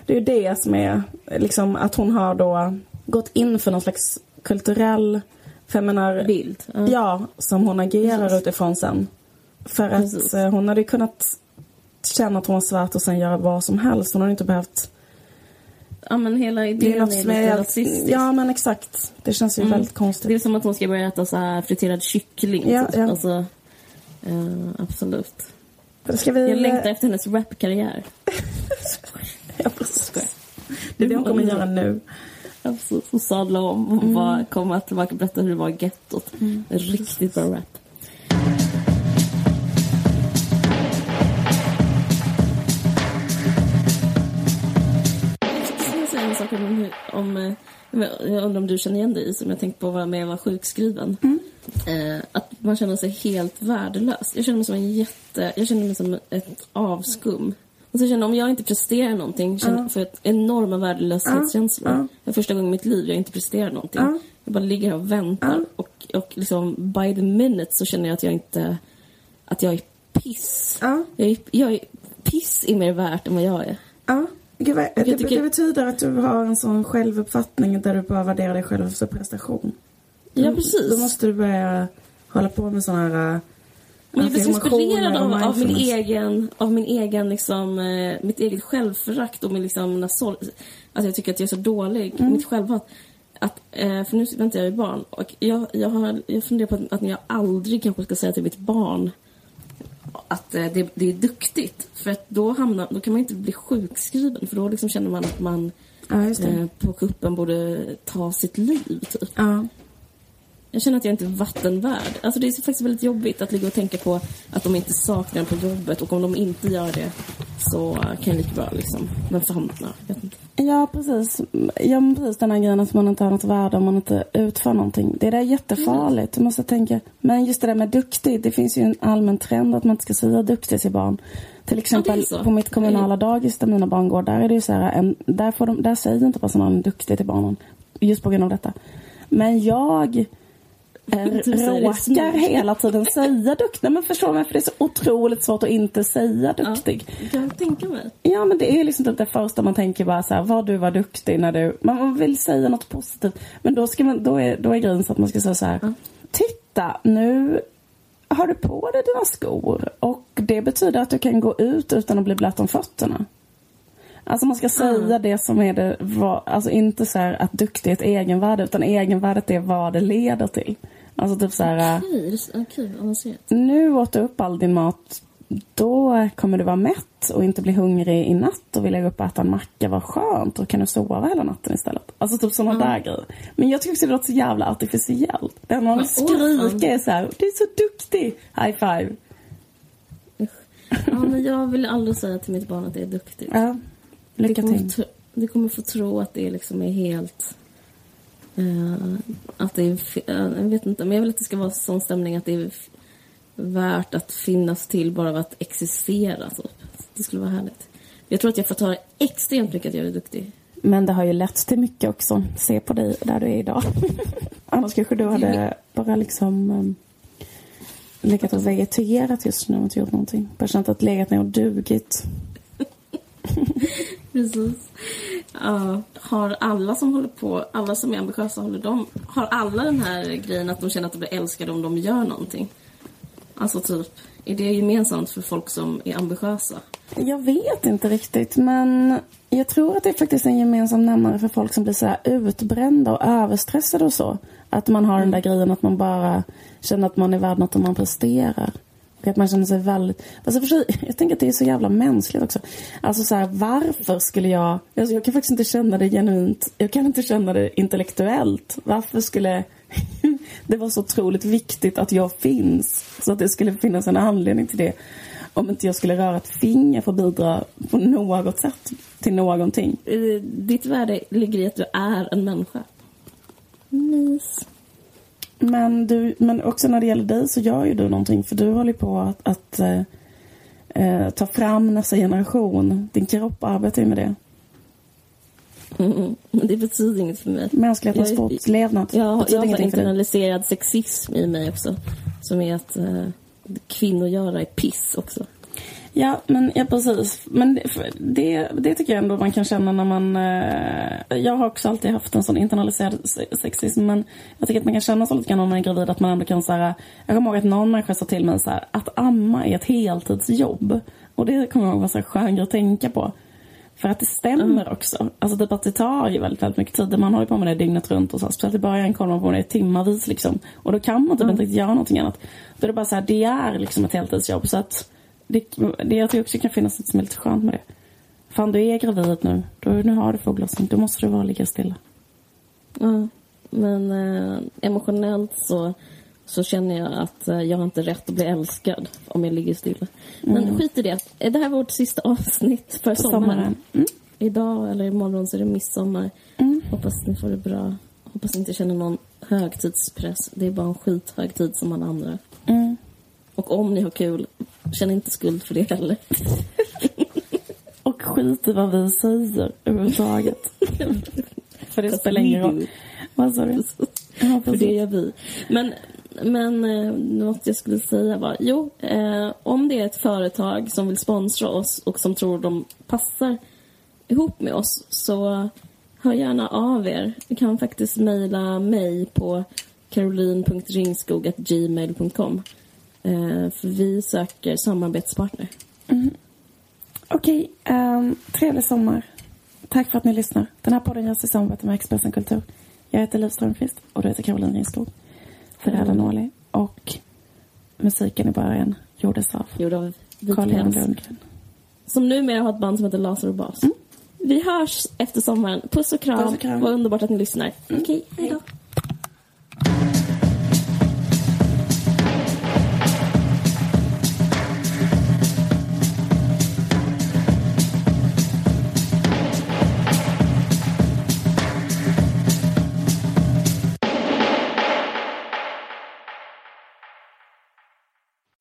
det är ju det som är liksom att hon har då gått in för någon slags kulturell, för jag menar, Bild. Ja. Ja, som hon agerar utifrån sen. För att Precis. eh, hon hade kunnat känna att hon var svart och sen göra vad som helst. Hon hade inte behövt... Ja men hela idén är är, något som är lite rasistisk. Ja, men exakt. Det känns ju väldigt konstigt. Det är som att hon ska börja äta så här friterad kyckling. Ja, typ. ja. Alltså, eh, absolut. Ska vi... Jag längtar efter hennes rapkarriär. Ja, precis. Det är det hon kommer göra nu. Hon sadla om och bara komma tillbaka och berätta hur det var i gettot. Riktigt bra rap. Sak om, om eh, jag undrar om du känner igen dig i som jag tänkte på var med jag var sjukskriven. Eh, att man känner sig helt värdelös. Jag känner mig som en jätte... Jag känner mig som ett avskum. Och så känner om jag inte presterar någonting, känner, för ett enorma värdelöshetskänslor. Det är första gången i mitt liv jag inte presterar någonting. Jag bara ligger här och väntar. Och, och liksom by the minute så känner jag att jag inte... Att jag är piss. Ja. Jag, är, jag är piss är mer värt än vad jag är. Gud, det, tycker- det betyder att du har en sån självuppfattning där du bara värderar dig själv efter prestation. Ja, precis. Då måste du börja hålla på med såna här... äh, Men jag blir så inspirerad av, av min egen, av min egen liksom, eh, mitt eget självförakt och min liksom, mina sorg- att jag tycker att jag är så dålig, Mm. mitt självhat. Att, eh, för nu väntar jag ju barn och jag, jag, har, jag funderar på att, att jag aldrig kanske ska säga till mitt barn att eh, det, det är duktigt. För att då, hamnar, då kan man inte bli sjukskriven för då liksom känner man att man Ja, eh, på kuppen borde ta sitt liv. Typ. Ja. Jag känner att jag inte är vattenvärd. Alltså det är faktiskt väldigt jobbigt att ligga och tänka på att de inte saknar en på jobbet och om de inte gör det så kan jag lika bra liksom, vem fan, ja. Ja, precis. Ja, men precis den här grejen att man inte har något värde om man inte utför någonting. Det där är jättefarligt. Du måste tänka. Men just det där med duktig. Det finns ju en allmän trend att man inte ska säga duktig till barn. Till exempel så. på mitt kommunala dagis där mina barn går. Där är det ju så här. En, där, får de, där säger inte personalen duktig till barnen. Just på grund av detta. Men jag eh, Du säger det råkar hela tiden säga duktig. Men förstår du? För det är så otroligt svårt att inte säga duktig. Ja, kan jag tänka mig. Ja, men det är liksom typ det första man tänker bara så här, vad du var duktig när du... Man vill säga något positivt. Men då, ska man, då, är, då är grejen så att man ska säga så här, titta, nu har du på dig dina skor och det betyder att du kan gå ut utan att bli blöt om fötterna. Alltså man ska säga det som är det, alltså inte så här att duktig är egenvärde utan egenvärdet är vad det leder till. Alltså typ så här, Okej, det- okej, avancerat. nu åt du upp all din mat. Då kommer du vara mätt och inte bli hungrig i natt och vilja gå upp och äta en macka. Vad skönt. Då kan du sova hela natten istället. Alltså typ sådana där grejer. Men jag tycker också det låter så jävla artificiellt. Det enda man vill skrika är så här. Du är så duktig. High five. Ja, men jag vill aldrig säga till mitt barn att det är duktigt. Ja. Lycka det, kommer till. tro, det kommer få tro att det liksom är helt... eh, att det är... eh, jag vet inte, men jag vill att det ska vara sån stämning att det är värt att finnas till bara av att existera. Typ. Det skulle vara härligt. Jag tror att jag får ta extremt mycket att jag är duktig. Men det har ju lett till mycket också. Se på dig där du är idag. Annars kanske du hade bara liksom um, legat och vegeterat just nu och inte gjort någonting. Bara känt att legat ner och dugit. Precis. Ja, har alla som håller på, alla som är ambitiösa, håller de, har alla den här grejen att de känner att de blir älskade om de gör någonting? Alltså typ, är det gemensamt för folk som är ambitiösa? Jag vet inte riktigt, men jag tror att det är faktiskt en gemensam nämnare för folk som blir så här utbrända och överstressade och så. Att man har den där grejen att man bara känner att man är värd något om man presterar. Att man känner sig väldigt... Alltså för sig, jag tänker att det är så jävla mänskligt också. Alltså så här, varför skulle jag... Alltså jag kan faktiskt inte känna det genuint. Jag kan inte känna det intellektuellt. Varför skulle det vara så otroligt viktigt att jag finns? Så att det skulle finnas en anledning till det. Om inte jag skulle röra ett finger för att bidra på något sätt till någonting. Ditt värde ligger i att du är en människa. Mys. Men, du, men också när det gäller dig så gör ju du någonting för du håller på att, att eh, eh, ta fram nästa generation. Din kropp arbetar ju med det. Mm, men det betyder inget för mig. Mänsklighetens Jag- fortlevnad Jag, betyder jag har internaliserad sexism i mig också. Som är att eh, kvinnogöra är piss också. Ja, men ja, precis. Men det, det, det tycker jag ändå man kan känna när man... Eh, jag har också alltid haft en sån internaliserad se- sexism. Men jag tycker att man kan känna så lite grann om man är gravid att man ändå kan så här, Jag kommer ihåg att någon människa sa till mig så här, att amma är ett heltidsjobb. Och det kommer jag ihåg var så skön att tänka på. För att det stämmer också. Alltså typ att det tar ju väldigt, väldigt mycket tid. Man håller på med det dygnet runt och så. Speciellt i början kollar man på det timmavis liksom. Och då kan man typ inte riktigt göra någonting annat. Då är det bara så här, det är liksom ett heltidsjobb. Så att det, det jag tror också kan finnas något som är lite skönt med det. Fan, du är gravid nu. Då, nu har du foglossning. Då måste du bara ligga stilla. Ja, men eh, emotionellt så, så känner jag att eh, jag har inte rätt att bli älskad om jag ligger stilla. Men skit i det. Det här är vårt sista avsnitt för sommaren. Sommaren. Mm. Idag eller imorgon så är det midsommar. Hoppas ni får det bra. Hoppas ni inte känner någon högtidspress. Det är bara en skithögtid som alla andra. Mm. Och om ni har kul, känn inte skuld för det heller. Och skit i vad vi säger överhuvudtaget. För det spelar ingen roll. Vad sa du? För det gör vi. Men, men eh, något jag skulle säga var, jo, eh, om det är ett företag som vill sponsra oss och som tror de passar ihop med oss så hör gärna av er. Ni kan faktiskt mejla mig på caroline.ringskog.gmail.com för vi söker samarbetspartner. Okej, ehm, trevlig sommar. Tack för att ni lyssnar. Den här podden görs i samarbete med Expressen Kultur. Jag heter Liv Strömqvist och du heter Caroline Ringskog. Ferrada Norli. Och musiken i början gjordes av Gjord av Carl-Johan Lundgren. Som numera har ett band som heter Laser och Bas. Vi hörs efter sommaren. Puss och kram. Puss och kram. Vad underbart att ni lyssnar. Okej, hej då.